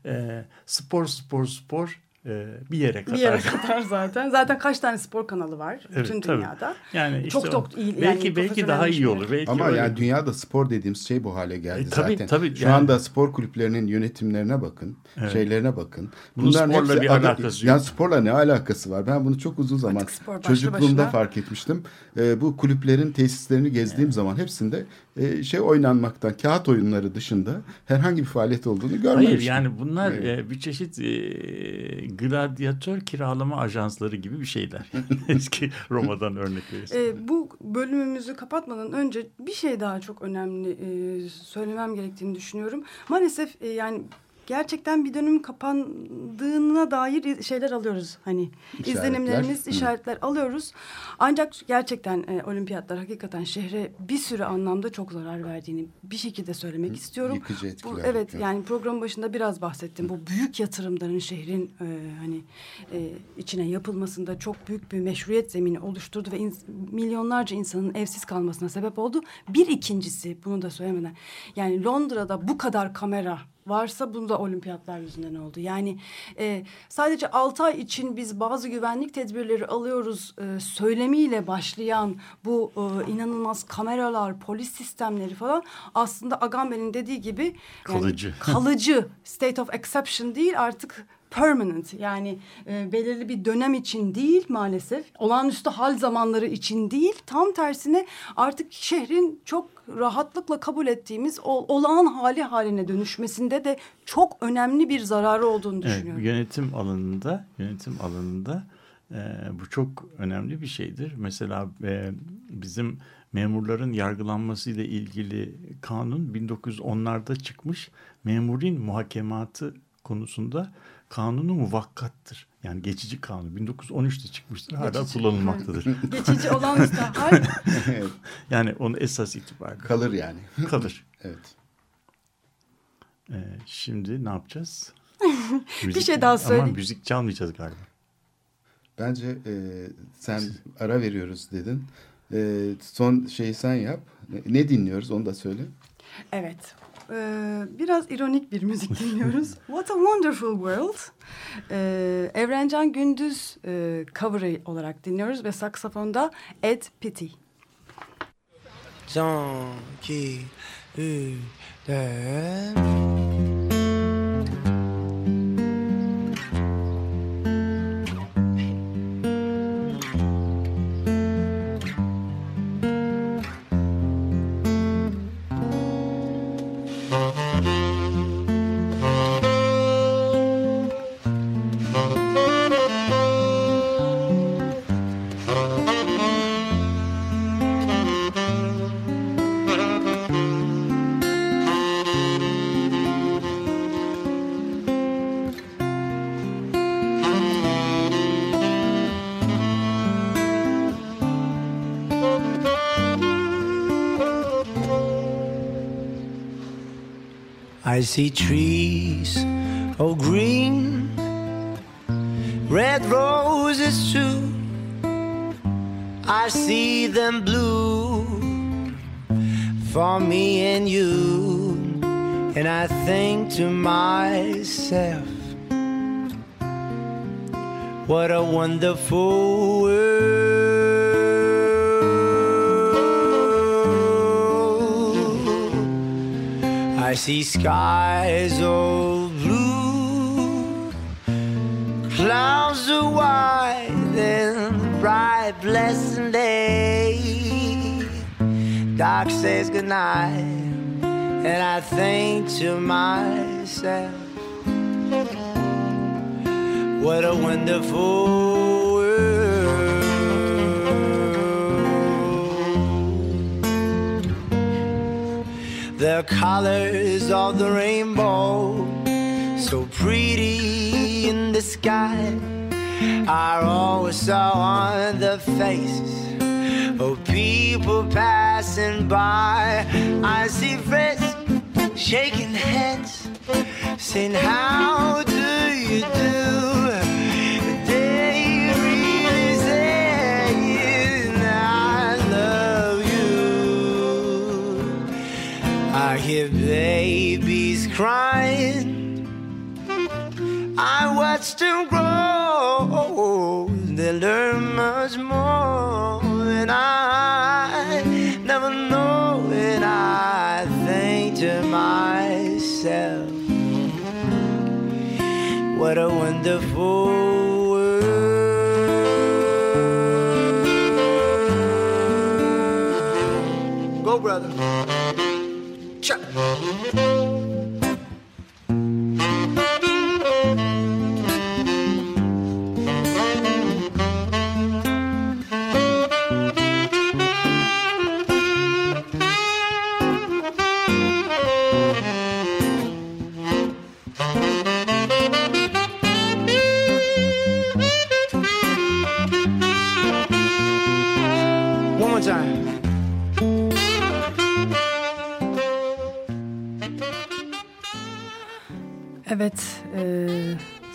e, spor spor spor e, bir yere kadar. Bir yere kadar zaten. Zaten kaç tane spor kanalı var Evet, bütün tabii. dünyada. Yani işte Çok çok iyi, yani belki belki daha iyi olur. Belki Ama öyle yani dünyada spor dediğimiz şey bu hale geldi E, tabii, zaten. tabii, Şu yani- anda spor kulüplerinin yönetimlerine bakın, Evet. şeylerine bakın. Bunun sporla bir alakası Yani yok. sporla ne alakası var? Ben bunu çok uzun zaman çocukluğumda başına. fark etmiştim. Ee, bu kulüplerin tesislerini gezdiğim zaman hepsinde e, şey oynanmaktan, kağıt oyunları dışında herhangi bir faaliyet olduğunu görmemiştim. Hayır yani bunlar Evet. e, bir çeşit e, gladyatör kiralama ajansları gibi bir şeyler. Eski Roma'dan örnek verirsin. Ee, bu bölümümüzü kapatmadan önce bir şey daha çok önemli e, söylemem gerektiğini düşünüyorum. Maalesef e, yani gerçekten bir dönüm kapandığına dair şeyler alıyoruz. Hani İşaretler. izlenimlerimiz, Hı. işaretler alıyoruz. Ancak gerçekten e, olimpiyatlar hakikaten şehre bir sürü anlamda çok zarar verdiğini bir şekilde söylemek istiyorum. Yıkıcı etkiler Bu, evet yapıyor. yani programın başında biraz bahsettim. Bu büyük yatırımların şehrin e, hani e, içine yapılmasında çok büyük bir meşruiyet zemini oluşturdu ve ins- milyonlarca insanın evsiz kalmasına sebep oldu. Bir ikincisi bunu da söylemeden yani Londra'da bu kadar kamera varsa bunu da olimpiyatlar yüzünden oldu. Yani e, sadece 6 ay için biz bazı güvenlik tedbirleri alıyoruz e, söylemiyle başlayan bu e, inanılmaz kameralar, polis sistemleri falan aslında Agamben'in dediği gibi yani Kalıcı. kalıcı state of exception değil artık permanent yani e, belirli bir dönem için değil maalesef olağanüstü hal zamanları için değil tam tersine artık şehrin çok rahatlıkla kabul ettiğimiz ol- olağan hali haline dönüşmesinde de çok önemli bir zararı olduğunu Evet, düşünüyorum. yönetim alanında yönetim alanında e, bu çok önemli bir şeydir. Mesela e, bizim memurların yargılanması ile ilgili kanun 1910'larda çıkmış. Memurin muhakematı konusunda kanunu muvakkattır. Yani geçici kanun 1913'te çıkmıştır. Hala Geçici. kullanılmaktadır. Geçici hal Evet, yani onun esas itibariyle Kalır yani. kalır. Evet. E, şimdi ne yapacağız? Bir şey daha Ama söyleyeyim. müzik çalmayacağız galiba. Bence e, sen ara veriyoruz dedin. E, son şeyi sen yap. Ne, ne dinliyoruz onu da söyle. Evet. Ee, biraz ironik bir müzik dinliyoruz. What a Wonderful World. Ee, Evrencan Gündüz e, cover'ı olarak dinliyoruz ve saksafonda Ed Pitti. Jean qui eut de I see trees all green red roses too. I see them blue for me and you, and I think to myself, what a wonderful I see skies all blue, clouds are white, and bright, blessed day. Doc says goodnight, and I think to myself, what a wonderful The colors of the rainbow, so pretty in the sky, are also on the faces of people passing by. I see friends shaking hands, saying, How do you do? Hear babies crying. I watch them grow. They learn much more, and I never know. And I think to myself, what a wonderful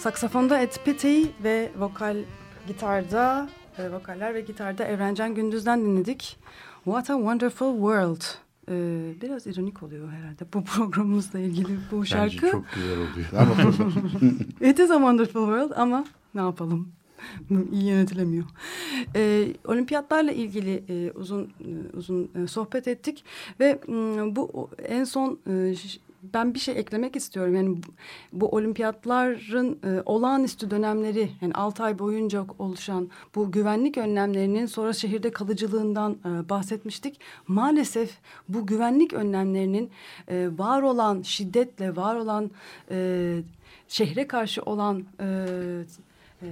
saksafonda Ed Petey ve vokal gitarda, e, vokaller ve gitarda Evrencan Gündüz'den dinledik. What a Wonderful World. E, biraz ironik oluyor herhalde bu programımızla ilgili bu Bence şarkı. çok güzel oluyor. Ama It is a wonderful world ama ne yapalım? İyi yönetilemiyor. Ee, olimpiyatlarla ilgili e, uzun e, uzun e, sohbet ettik ve m, bu o- en son e, ben bir şey eklemek istiyorum. Yani bu, olimpiyatların e, olağanüstü dönemleri yani 6 ay boyunca oluşan bu güvenlik önlemlerinin sonra şehirde kalıcılığından e, bahsetmiştik. Maalesef bu güvenlik önlemlerinin e, var olan şiddetle var olan e, şehre karşı olan e, e,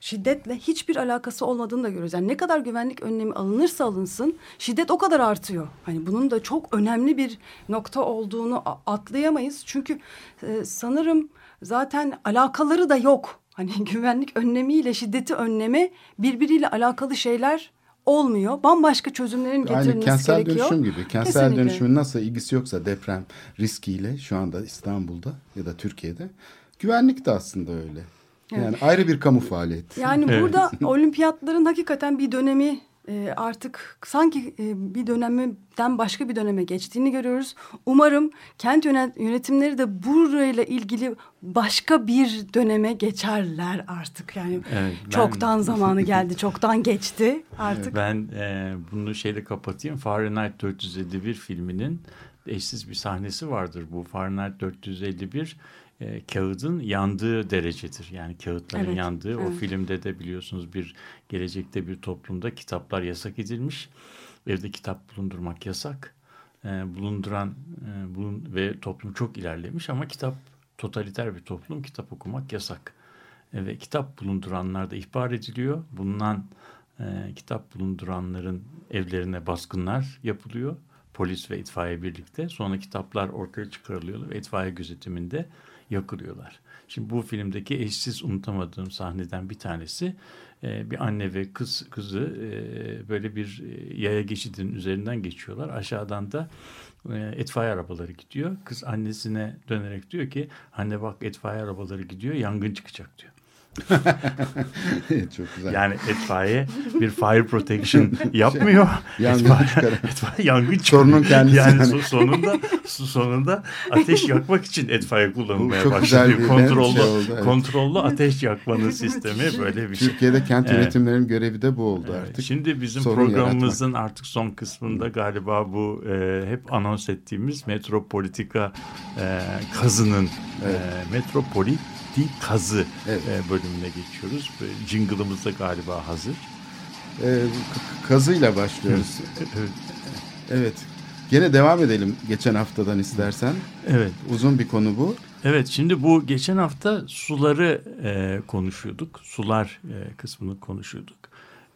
şiddetle hiçbir alakası olmadığını da görüyoruz. Yani ne kadar güvenlik önlemi alınırsa alınsın şiddet o kadar artıyor. Hani bunun da çok önemli bir nokta olduğunu atlayamayız. Çünkü e, sanırım zaten alakaları da yok. Hani güvenlik önlemiyle şiddeti önleme birbiriyle alakalı şeyler olmuyor. Bambaşka çözümlerin getirilmesi kentsel gerekiyor. dönüşüm gibi. Kentsel Kesinlikle. dönüşümün nasıl ilgisi yoksa deprem riskiyle şu anda İstanbul'da ya da Türkiye'de güvenlik de aslında öyle. Yani ayrı bir kamu faaliyeti. Yani Evet. burada olimpiyatların hakikaten bir dönemi e, artık sanki e, bir dönemden başka bir döneme geçtiğini görüyoruz. Umarım kent yönet- yönetimleri de burayla ilgili başka bir döneme geçerler artık. Yani Evet, ben- çoktan zamanı geldi, çoktan geçti artık. Ben e, bunu şeyle kapatayım. Fahrenheit 451 filminin eşsiz bir sahnesi vardır. Bu Fahrenheit 451 e, kağıdın yandığı derecedir. Yani kağıtların Evet, yandığı. O evet. filmde de biliyorsunuz bir gelecekte bir toplumda kitaplar yasak edilmiş. Evde kitap bulundurmak yasak. E, bulunduran e, bulun ve toplum çok ilerlemiş ama kitap totaliter bir toplum. Kitap okumak yasak. E, ve kitap bulunduranlar da ihbar ediliyor. Bulunan e, kitap bulunduranların evlerine baskınlar yapılıyor. Polis ve itfaiye birlikte. Sonra kitaplar ortaya çıkarılıyor ve itfaiye gözetiminde yakılıyorlar. Şimdi bu filmdeki eşsiz unutamadığım sahneden bir tanesi e, bir anne ve kız kızı e, böyle bir e, yaya geçidinin üzerinden geçiyorlar. Aşağıdan da e, itfaiye arabaları gidiyor. Kız annesine dönerek diyor ki anne bak itfaiye arabaları gidiyor yangın çıkacak diyor. Çok güzel. Yani itfaiye bir fire protection yapmıyor. Yangın itfaiye, çıkarıyor. itfaiye yangın çıkıyor. Sorunun kendisi Yani yani. so- sonunda sonunda ateş yakmak için itfaiye kullanılmaya çok güzel başladı. bir Kontrollü, şey oldu, evet. kontrollü ateş yakmanın sistemi böyle bir şey. Türkiye'de kent Evet. yönetimlerinin görevi de bu oldu Evet, artık. Şimdi bizim Sorun programımızın artık son kısmında galiba bu e, hep anons ettiğimiz metropolitika e, kazının Evet. e, metropolitik kazı Evet. e, bölümüne geçiyoruz. Böyle Jingle'ımız da galiba hazır. K- kazıyla başlıyoruz. evet. Gene devam edelim geçen haftadan istersen. Evet. Uzun bir konu bu. Evet şimdi bu geçen hafta suları e, konuşuyorduk. Sular e, kısmını konuşuyorduk.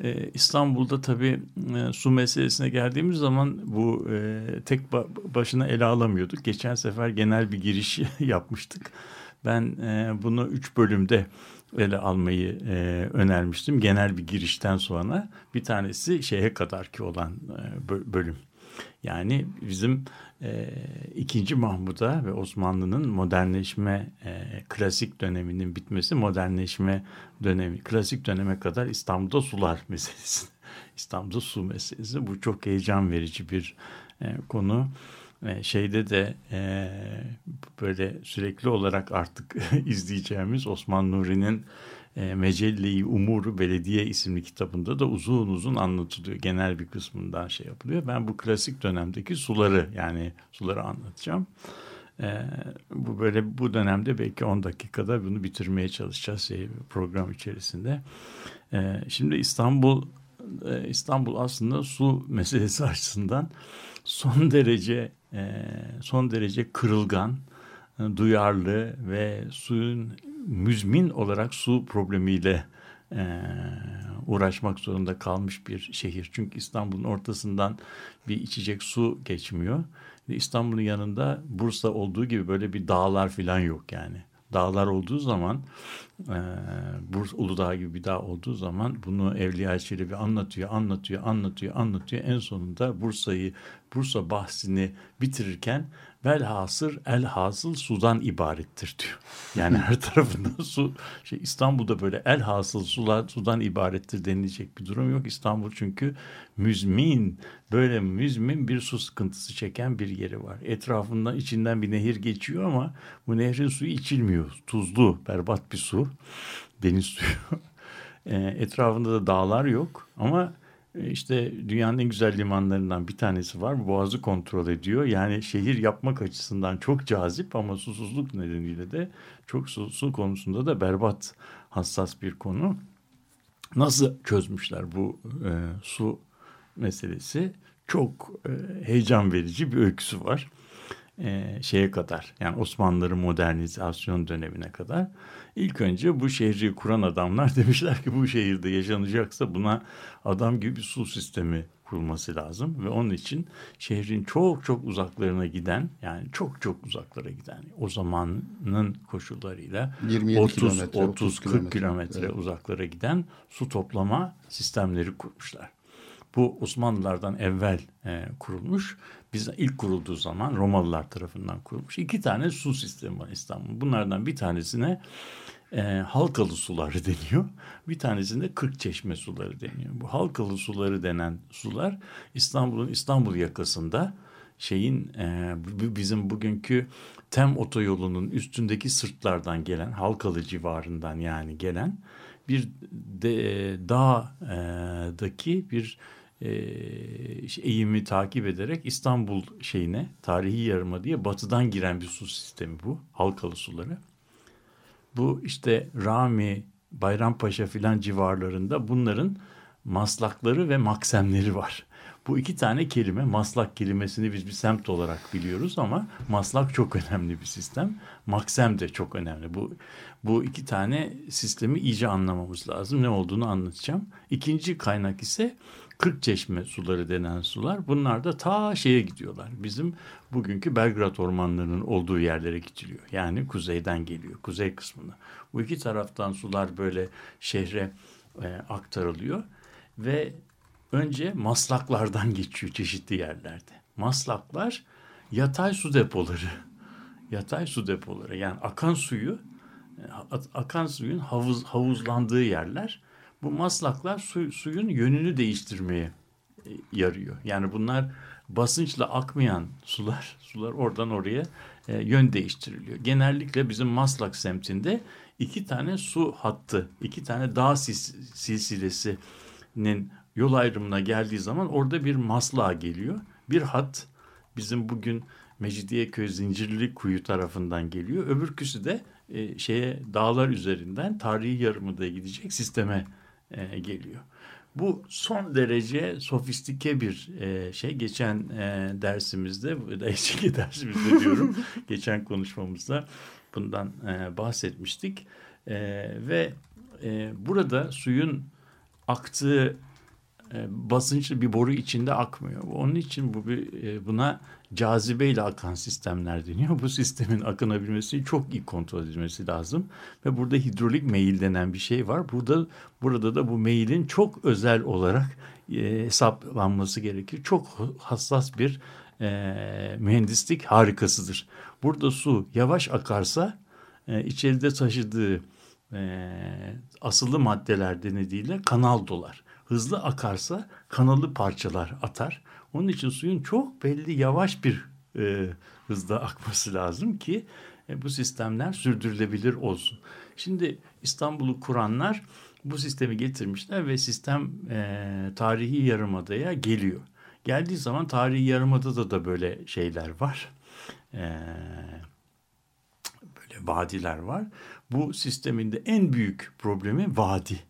E, İstanbul'da tabii e, su meselesine geldiğimiz zaman bu e, tek ba- başına ele alamıyorduk. Geçen sefer genel bir giriş yapmıştık. Ben e, bunu üç bölümde ele almayı e, önermiştim. Genel bir girişten sonra bir tanesi şeye kadar ki olan e, bö- bölüm. Yani bizim ikinci Mahmud'a ve Osmanlı'nın modernleşme klasik döneminin bitmesi modernleşme dönemi klasik döneme kadar İstanbul'da sular meselesi. İstanbul'da su meselesi bu çok heyecan verici bir konu. E, şeyde de e, böyle sürekli olarak artık izleyeceğimiz Osman Nuri'nin e, Mecelle-i Umuru Belediye isimli kitabında da uzun uzun anlatılıyor. Genel bir kısmından şey yapılıyor. Ben bu klasik dönemdeki suları yani suları anlatacağım. E, bu böyle bu dönemde belki 10 dakikada bunu bitirmeye çalışacağız şey, program içerisinde. E, şimdi İstanbul e, İstanbul aslında su meselesi açısından son derece e, son derece kırılgan, e, duyarlı ve suyun müzmin olarak su problemiyle e, uğraşmak zorunda kalmış bir şehir. Çünkü İstanbul'un ortasından bir içecek su geçmiyor. İstanbul'un yanında Bursa olduğu gibi böyle bir dağlar falan yok yani. Dağlar olduğu zaman e, Bursa Uludağ gibi bir dağ olduğu zaman bunu Evliya Çelebi anlatıyor, anlatıyor, anlatıyor, anlatıyor. En sonunda Bursa'yı, Bursa bahsini bitirirken velhasır elhasıl sudan ibarettir diyor. Yani her tarafında su, şey İstanbul'da böyle elhasıl sular sudan ibarettir denilecek bir durum yok. İstanbul çünkü müzmin, böyle müzmin bir su sıkıntısı çeken bir yeri var. Etrafından içinden bir nehir geçiyor ama bu nehrin suyu içilmiyor. Tuzlu, berbat bir su. Deniz suyu. E, etrafında da dağlar yok ama e, işte dünyanın en güzel limanlarından bir tanesi var. Boğazı kontrol ediyor. Yani şehir yapmak açısından çok cazip ama susuzluk nedeniyle de çok su, su konusunda da berbat hassas bir konu. Nasıl çözmüşler bu e, su meselesi? Çok e, heyecan verici bir öyküsü var. E, şeye kadar yani Osmanlıların modernizasyon dönemine kadar. İlk önce bu şehri kuran adamlar demişler ki bu şehirde yaşanacaksa buna adam gibi bir su sistemi kurulması lazım ve onun için şehrin çok çok uzaklarına giden yani çok çok uzaklara giden o zamanın koşullarıyla 27 30 kilometre, 30 40 kilometre. kilometre Evet. uzaklara giden su toplama sistemleri kurmuşlar. Bu Osmanlılardan evvel e, kurulmuş. Biz ilk kurulduğu zaman Romalılar tarafından kurulmuş. İki tane su sistemi var İstanbul'un. Bunlardan bir tanesine e, halkalı suları deniyor. Bir tanesinde kırk çeşme suları deniyor. Bu halkalı suları denen sular İstanbul'un İstanbul yakasında şeyin e, bizim bugünkü Tem otoyolunun üstündeki sırtlardan gelen Halkalı civarından yani gelen bir de, e, dağdaki bir e, eğimi takip ederek İstanbul şeyine tarihi yarıma diye batıdan giren bir su sistemi bu halkalı suları. Bu işte Rami, Bayrampaşa filan civarlarında bunların maslakları ve maksemleri var. Bu iki tane kelime, maslak kelimesini biz bir semt olarak biliyoruz ama maslak çok önemli bir sistem. Maksem de çok önemli. Bu bu iki tane sistemi iyice anlamamız lazım. Ne olduğunu anlatacağım. İkinci kaynak ise 40 çeşme suları denen sular bunlar da ta şeye gidiyorlar. Bizim bugünkü Belgrad ormanlarının olduğu yerlere gidiliyor. Yani kuzeyden geliyor, kuzey kısmına. Bu iki taraftan sular böyle şehre e, aktarılıyor ve önce maslaklardan geçiyor çeşitli yerlerde. Maslaklar yatay su depoları. Yatay su depoları yani akan suyu akan suyun havuz havuzlandığı yerler. Bu maslaklar su, suyun yönünü değiştirmeye e, yarıyor. Yani bunlar basınçla akmayan sular, sular oradan oraya e, yön değiştiriliyor. Genellikle bizim Maslak semtinde iki tane su hattı, iki tane dağ silsilesinin yol ayrımına geldiği zaman orada bir maslağa geliyor. Bir hat bizim bugün Mecidiyeköy Zincirli Kuyu tarafından geliyor. Öbürküsü de e, şeye dağlar üzerinden tarihi yarımıda gidecek sisteme e, geliyor. Bu son derece sofistike bir e, şey. Geçen e, dersimizde, eski dersimizde diyorum, geçen konuşmamızda bundan e, bahsetmiştik. E, ve e, burada suyun aktığı basınçlı bir boru içinde akmıyor. Onun için bu bir, e, buna cazibeyle akan sistemler deniyor. Bu sistemin akınabilmesi çok iyi kontrol edilmesi lazım. Ve burada hidrolik meyil denen bir şey var. Burada burada da bu meyilin çok özel olarak e, hesaplanması gerekir. Çok hassas bir e, mühendislik harikasıdır. Burada su yavaş akarsa e, içeride taşıdığı e, asılı maddeler denediğiyle kanal dolar. Hızlı akarsa kanalı parçalar atar. Onun için suyun çok belli yavaş bir e, hızda akması lazım ki e, bu sistemler sürdürülebilir olsun. Şimdi İstanbul'u kuranlar bu sistemi getirmişler ve sistem e, tarihi yarımadaya geliyor. Geldiği zaman tarihi yarımadada da böyle şeyler var. E, böyle vadiler var. Bu sistemin de en büyük problemi vadi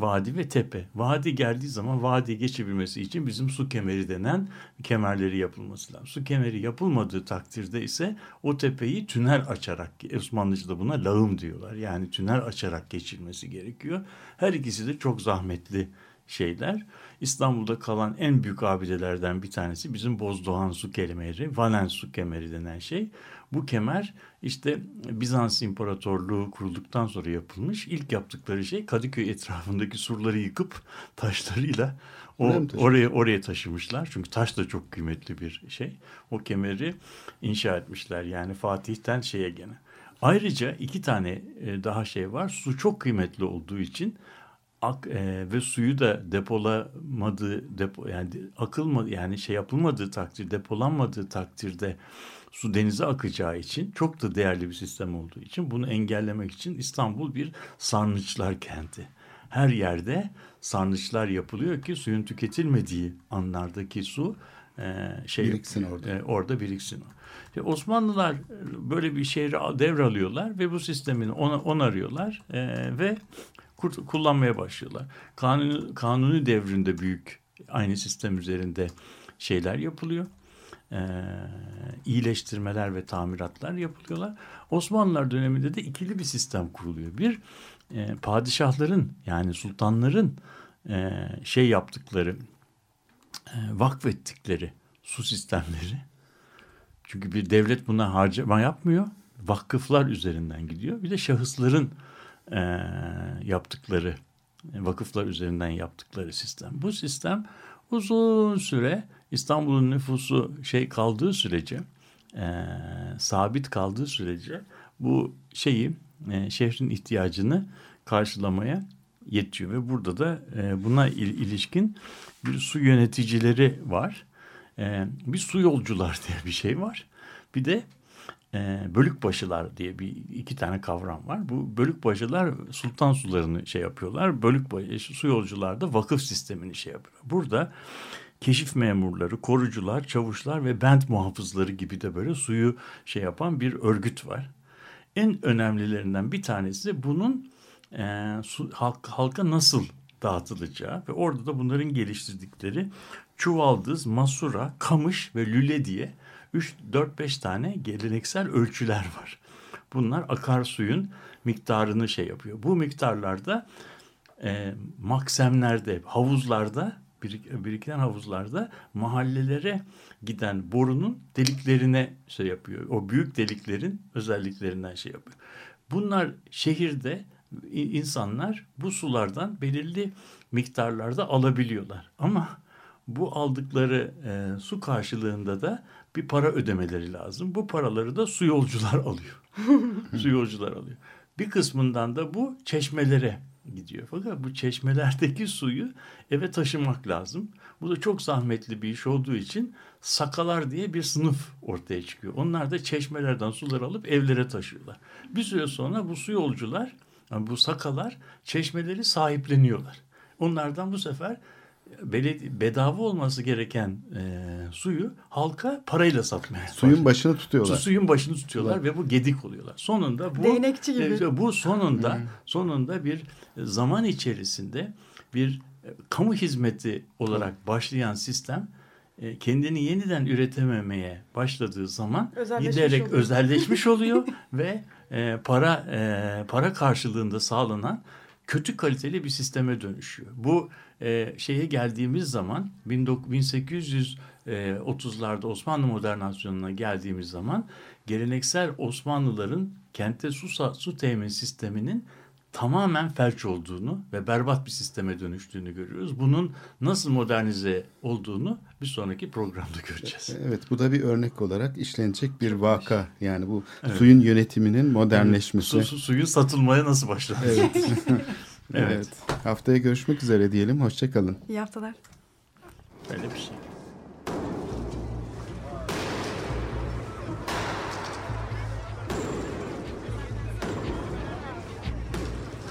vadi ve tepe. Vadi geldiği zaman vadi geçebilmesi için bizim su kemeri denen kemerleri yapılması lazım. Su kemeri yapılmadığı takdirde ise o tepeyi tünel açarak, Osmanlıca'da buna lağım diyorlar. Yani tünel açarak geçilmesi gerekiyor. Her ikisi de çok zahmetli şeyler. İstanbul'da kalan en büyük abidelerden bir tanesi bizim Bozdoğan su kemeri, Valens su kemeri denen şey. Bu kemer işte Bizans İmparatorluğu kurulduktan sonra yapılmış. İlk yaptıkları şey Kadıköy etrafındaki surları yıkıp taşlarıyla o oraya oraya taşımışlar. Çünkü taş da çok kıymetli bir şey. O kemeri inşa etmişler. Yani Fatih'ten şeye gene. Ayrıca iki tane e, daha şey var. Su çok kıymetli olduğu için ak e, ve suyu da depolamadığı depo yani akılmadı yani şey yapılmadığı takdir depolanmadığı takdirde su denize akacağı için çok da değerli bir sistem olduğu için bunu engellemek için İstanbul bir sarnıçlar kenti. Her yerde sarnıçlar yapılıyor ki suyun tüketilmediği anlardaki su e, şey biriksin orada. E, orada biriksin. İşte Osmanlılar böyle bir şehri devralıyorlar ve bu sistemin ona onarıyorlar e, ve kullanmaya başlıyorlar. Kanuni, kanuni devrinde büyük aynı sistem üzerinde şeyler yapılıyor e, iyileştirmeler ve tamiratlar yapılıyorlar. Osmanlılar döneminde de ikili bir sistem kuruluyor. Bir e, padişahların yani sultanların e, şey yaptıkları e, vakfettikleri su sistemleri. Çünkü bir devlet buna harcama yapmıyor. Vakıflar üzerinden gidiyor. Bir de şahısların e, yaptıkları vakıflar üzerinden yaptıkları sistem. Bu sistem uzun süre İstanbul'un nüfusu şey kaldığı sürece e, sabit kaldığı sürece bu şeyi e, şehrin ihtiyacını karşılamaya yetiyor ve burada da e, buna il, ilişkin bir su yöneticileri var. E, bir su yolcular diye bir şey var. Bir de e, bölükbaşılar diye bir iki tane kavram var. Bu bölükbaşılar sultan sularını şey yapıyorlar. Bölükbaşı su yolcular da vakıf sistemini şey yapıyor. Burada keşif memurları, korucular, çavuşlar ve bent muhafızları gibi de böyle suyu şey yapan bir örgüt var. En önemlilerinden bir tanesi bunun e, su, halk, halka nasıl dağıtılacağı ve orada da bunların geliştirdikleri çuvaldız, masura, kamış ve lüle diye 3-4-5 tane geleneksel ölçüler var. Bunlar akarsuyun miktarını şey yapıyor. Bu miktarlarda e, maksemlerde, havuzlarda birik, biriken havuzlarda mahallelere giden borunun deliklerine şey yapıyor. O büyük deliklerin özelliklerinden şey yapıyor. Bunlar şehirde insanlar bu sulardan belirli miktarlarda alabiliyorlar. Ama bu aldıkları e, su karşılığında da bir para ödemeleri lazım. Bu paraları da su yolcular alıyor. su yolcular alıyor. Bir kısmından da bu çeşmelere gidiyor. Fakat bu çeşmelerdeki suyu eve taşımak lazım. Bu da çok zahmetli bir iş olduğu için sakalar diye bir sınıf ortaya çıkıyor. Onlar da çeşmelerden suları alıp evlere taşıyorlar. Bir süre sonra bu su yolcular, yani bu sakalar çeşmeleri sahipleniyorlar. Onlardan bu sefer bedava olması gereken e, suyu halka parayla satmaya Suyun başını tutuyorlar. Su, suyun başını tutuyorlar ve bu gedik oluyorlar. Sonunda bu Değnekçi gibi. e, bu sonunda sonunda bir zaman içerisinde bir e, kamu hizmeti olarak başlayan sistem e, kendini yeniden üretememeye başladığı zaman Özelleşmiş giderek oluyor. özelleşmiş oluyor ve e, para e, para karşılığında sağlanan kötü kaliteli bir sisteme dönüşüyor. Bu e, şeye geldiğimiz zaman 1830'larda Osmanlı modernizasyonuna geldiğimiz zaman geleneksel Osmanlıların kente su, su temin sisteminin tamamen felç olduğunu ve berbat bir sisteme dönüştüğünü görüyoruz. Bunun nasıl modernize olduğunu bir sonraki programda göreceğiz. Evet bu da bir örnek olarak işlenecek bir vaka. Yani bu suyun yönetiminin modernleşmesi. Su, su- suyun satılmaya nasıl başladı? Evet. Evet. evet. Haftaya görüşmek üzere diyelim. Hoşçakalın. İyi haftalar. Öyle bir şey.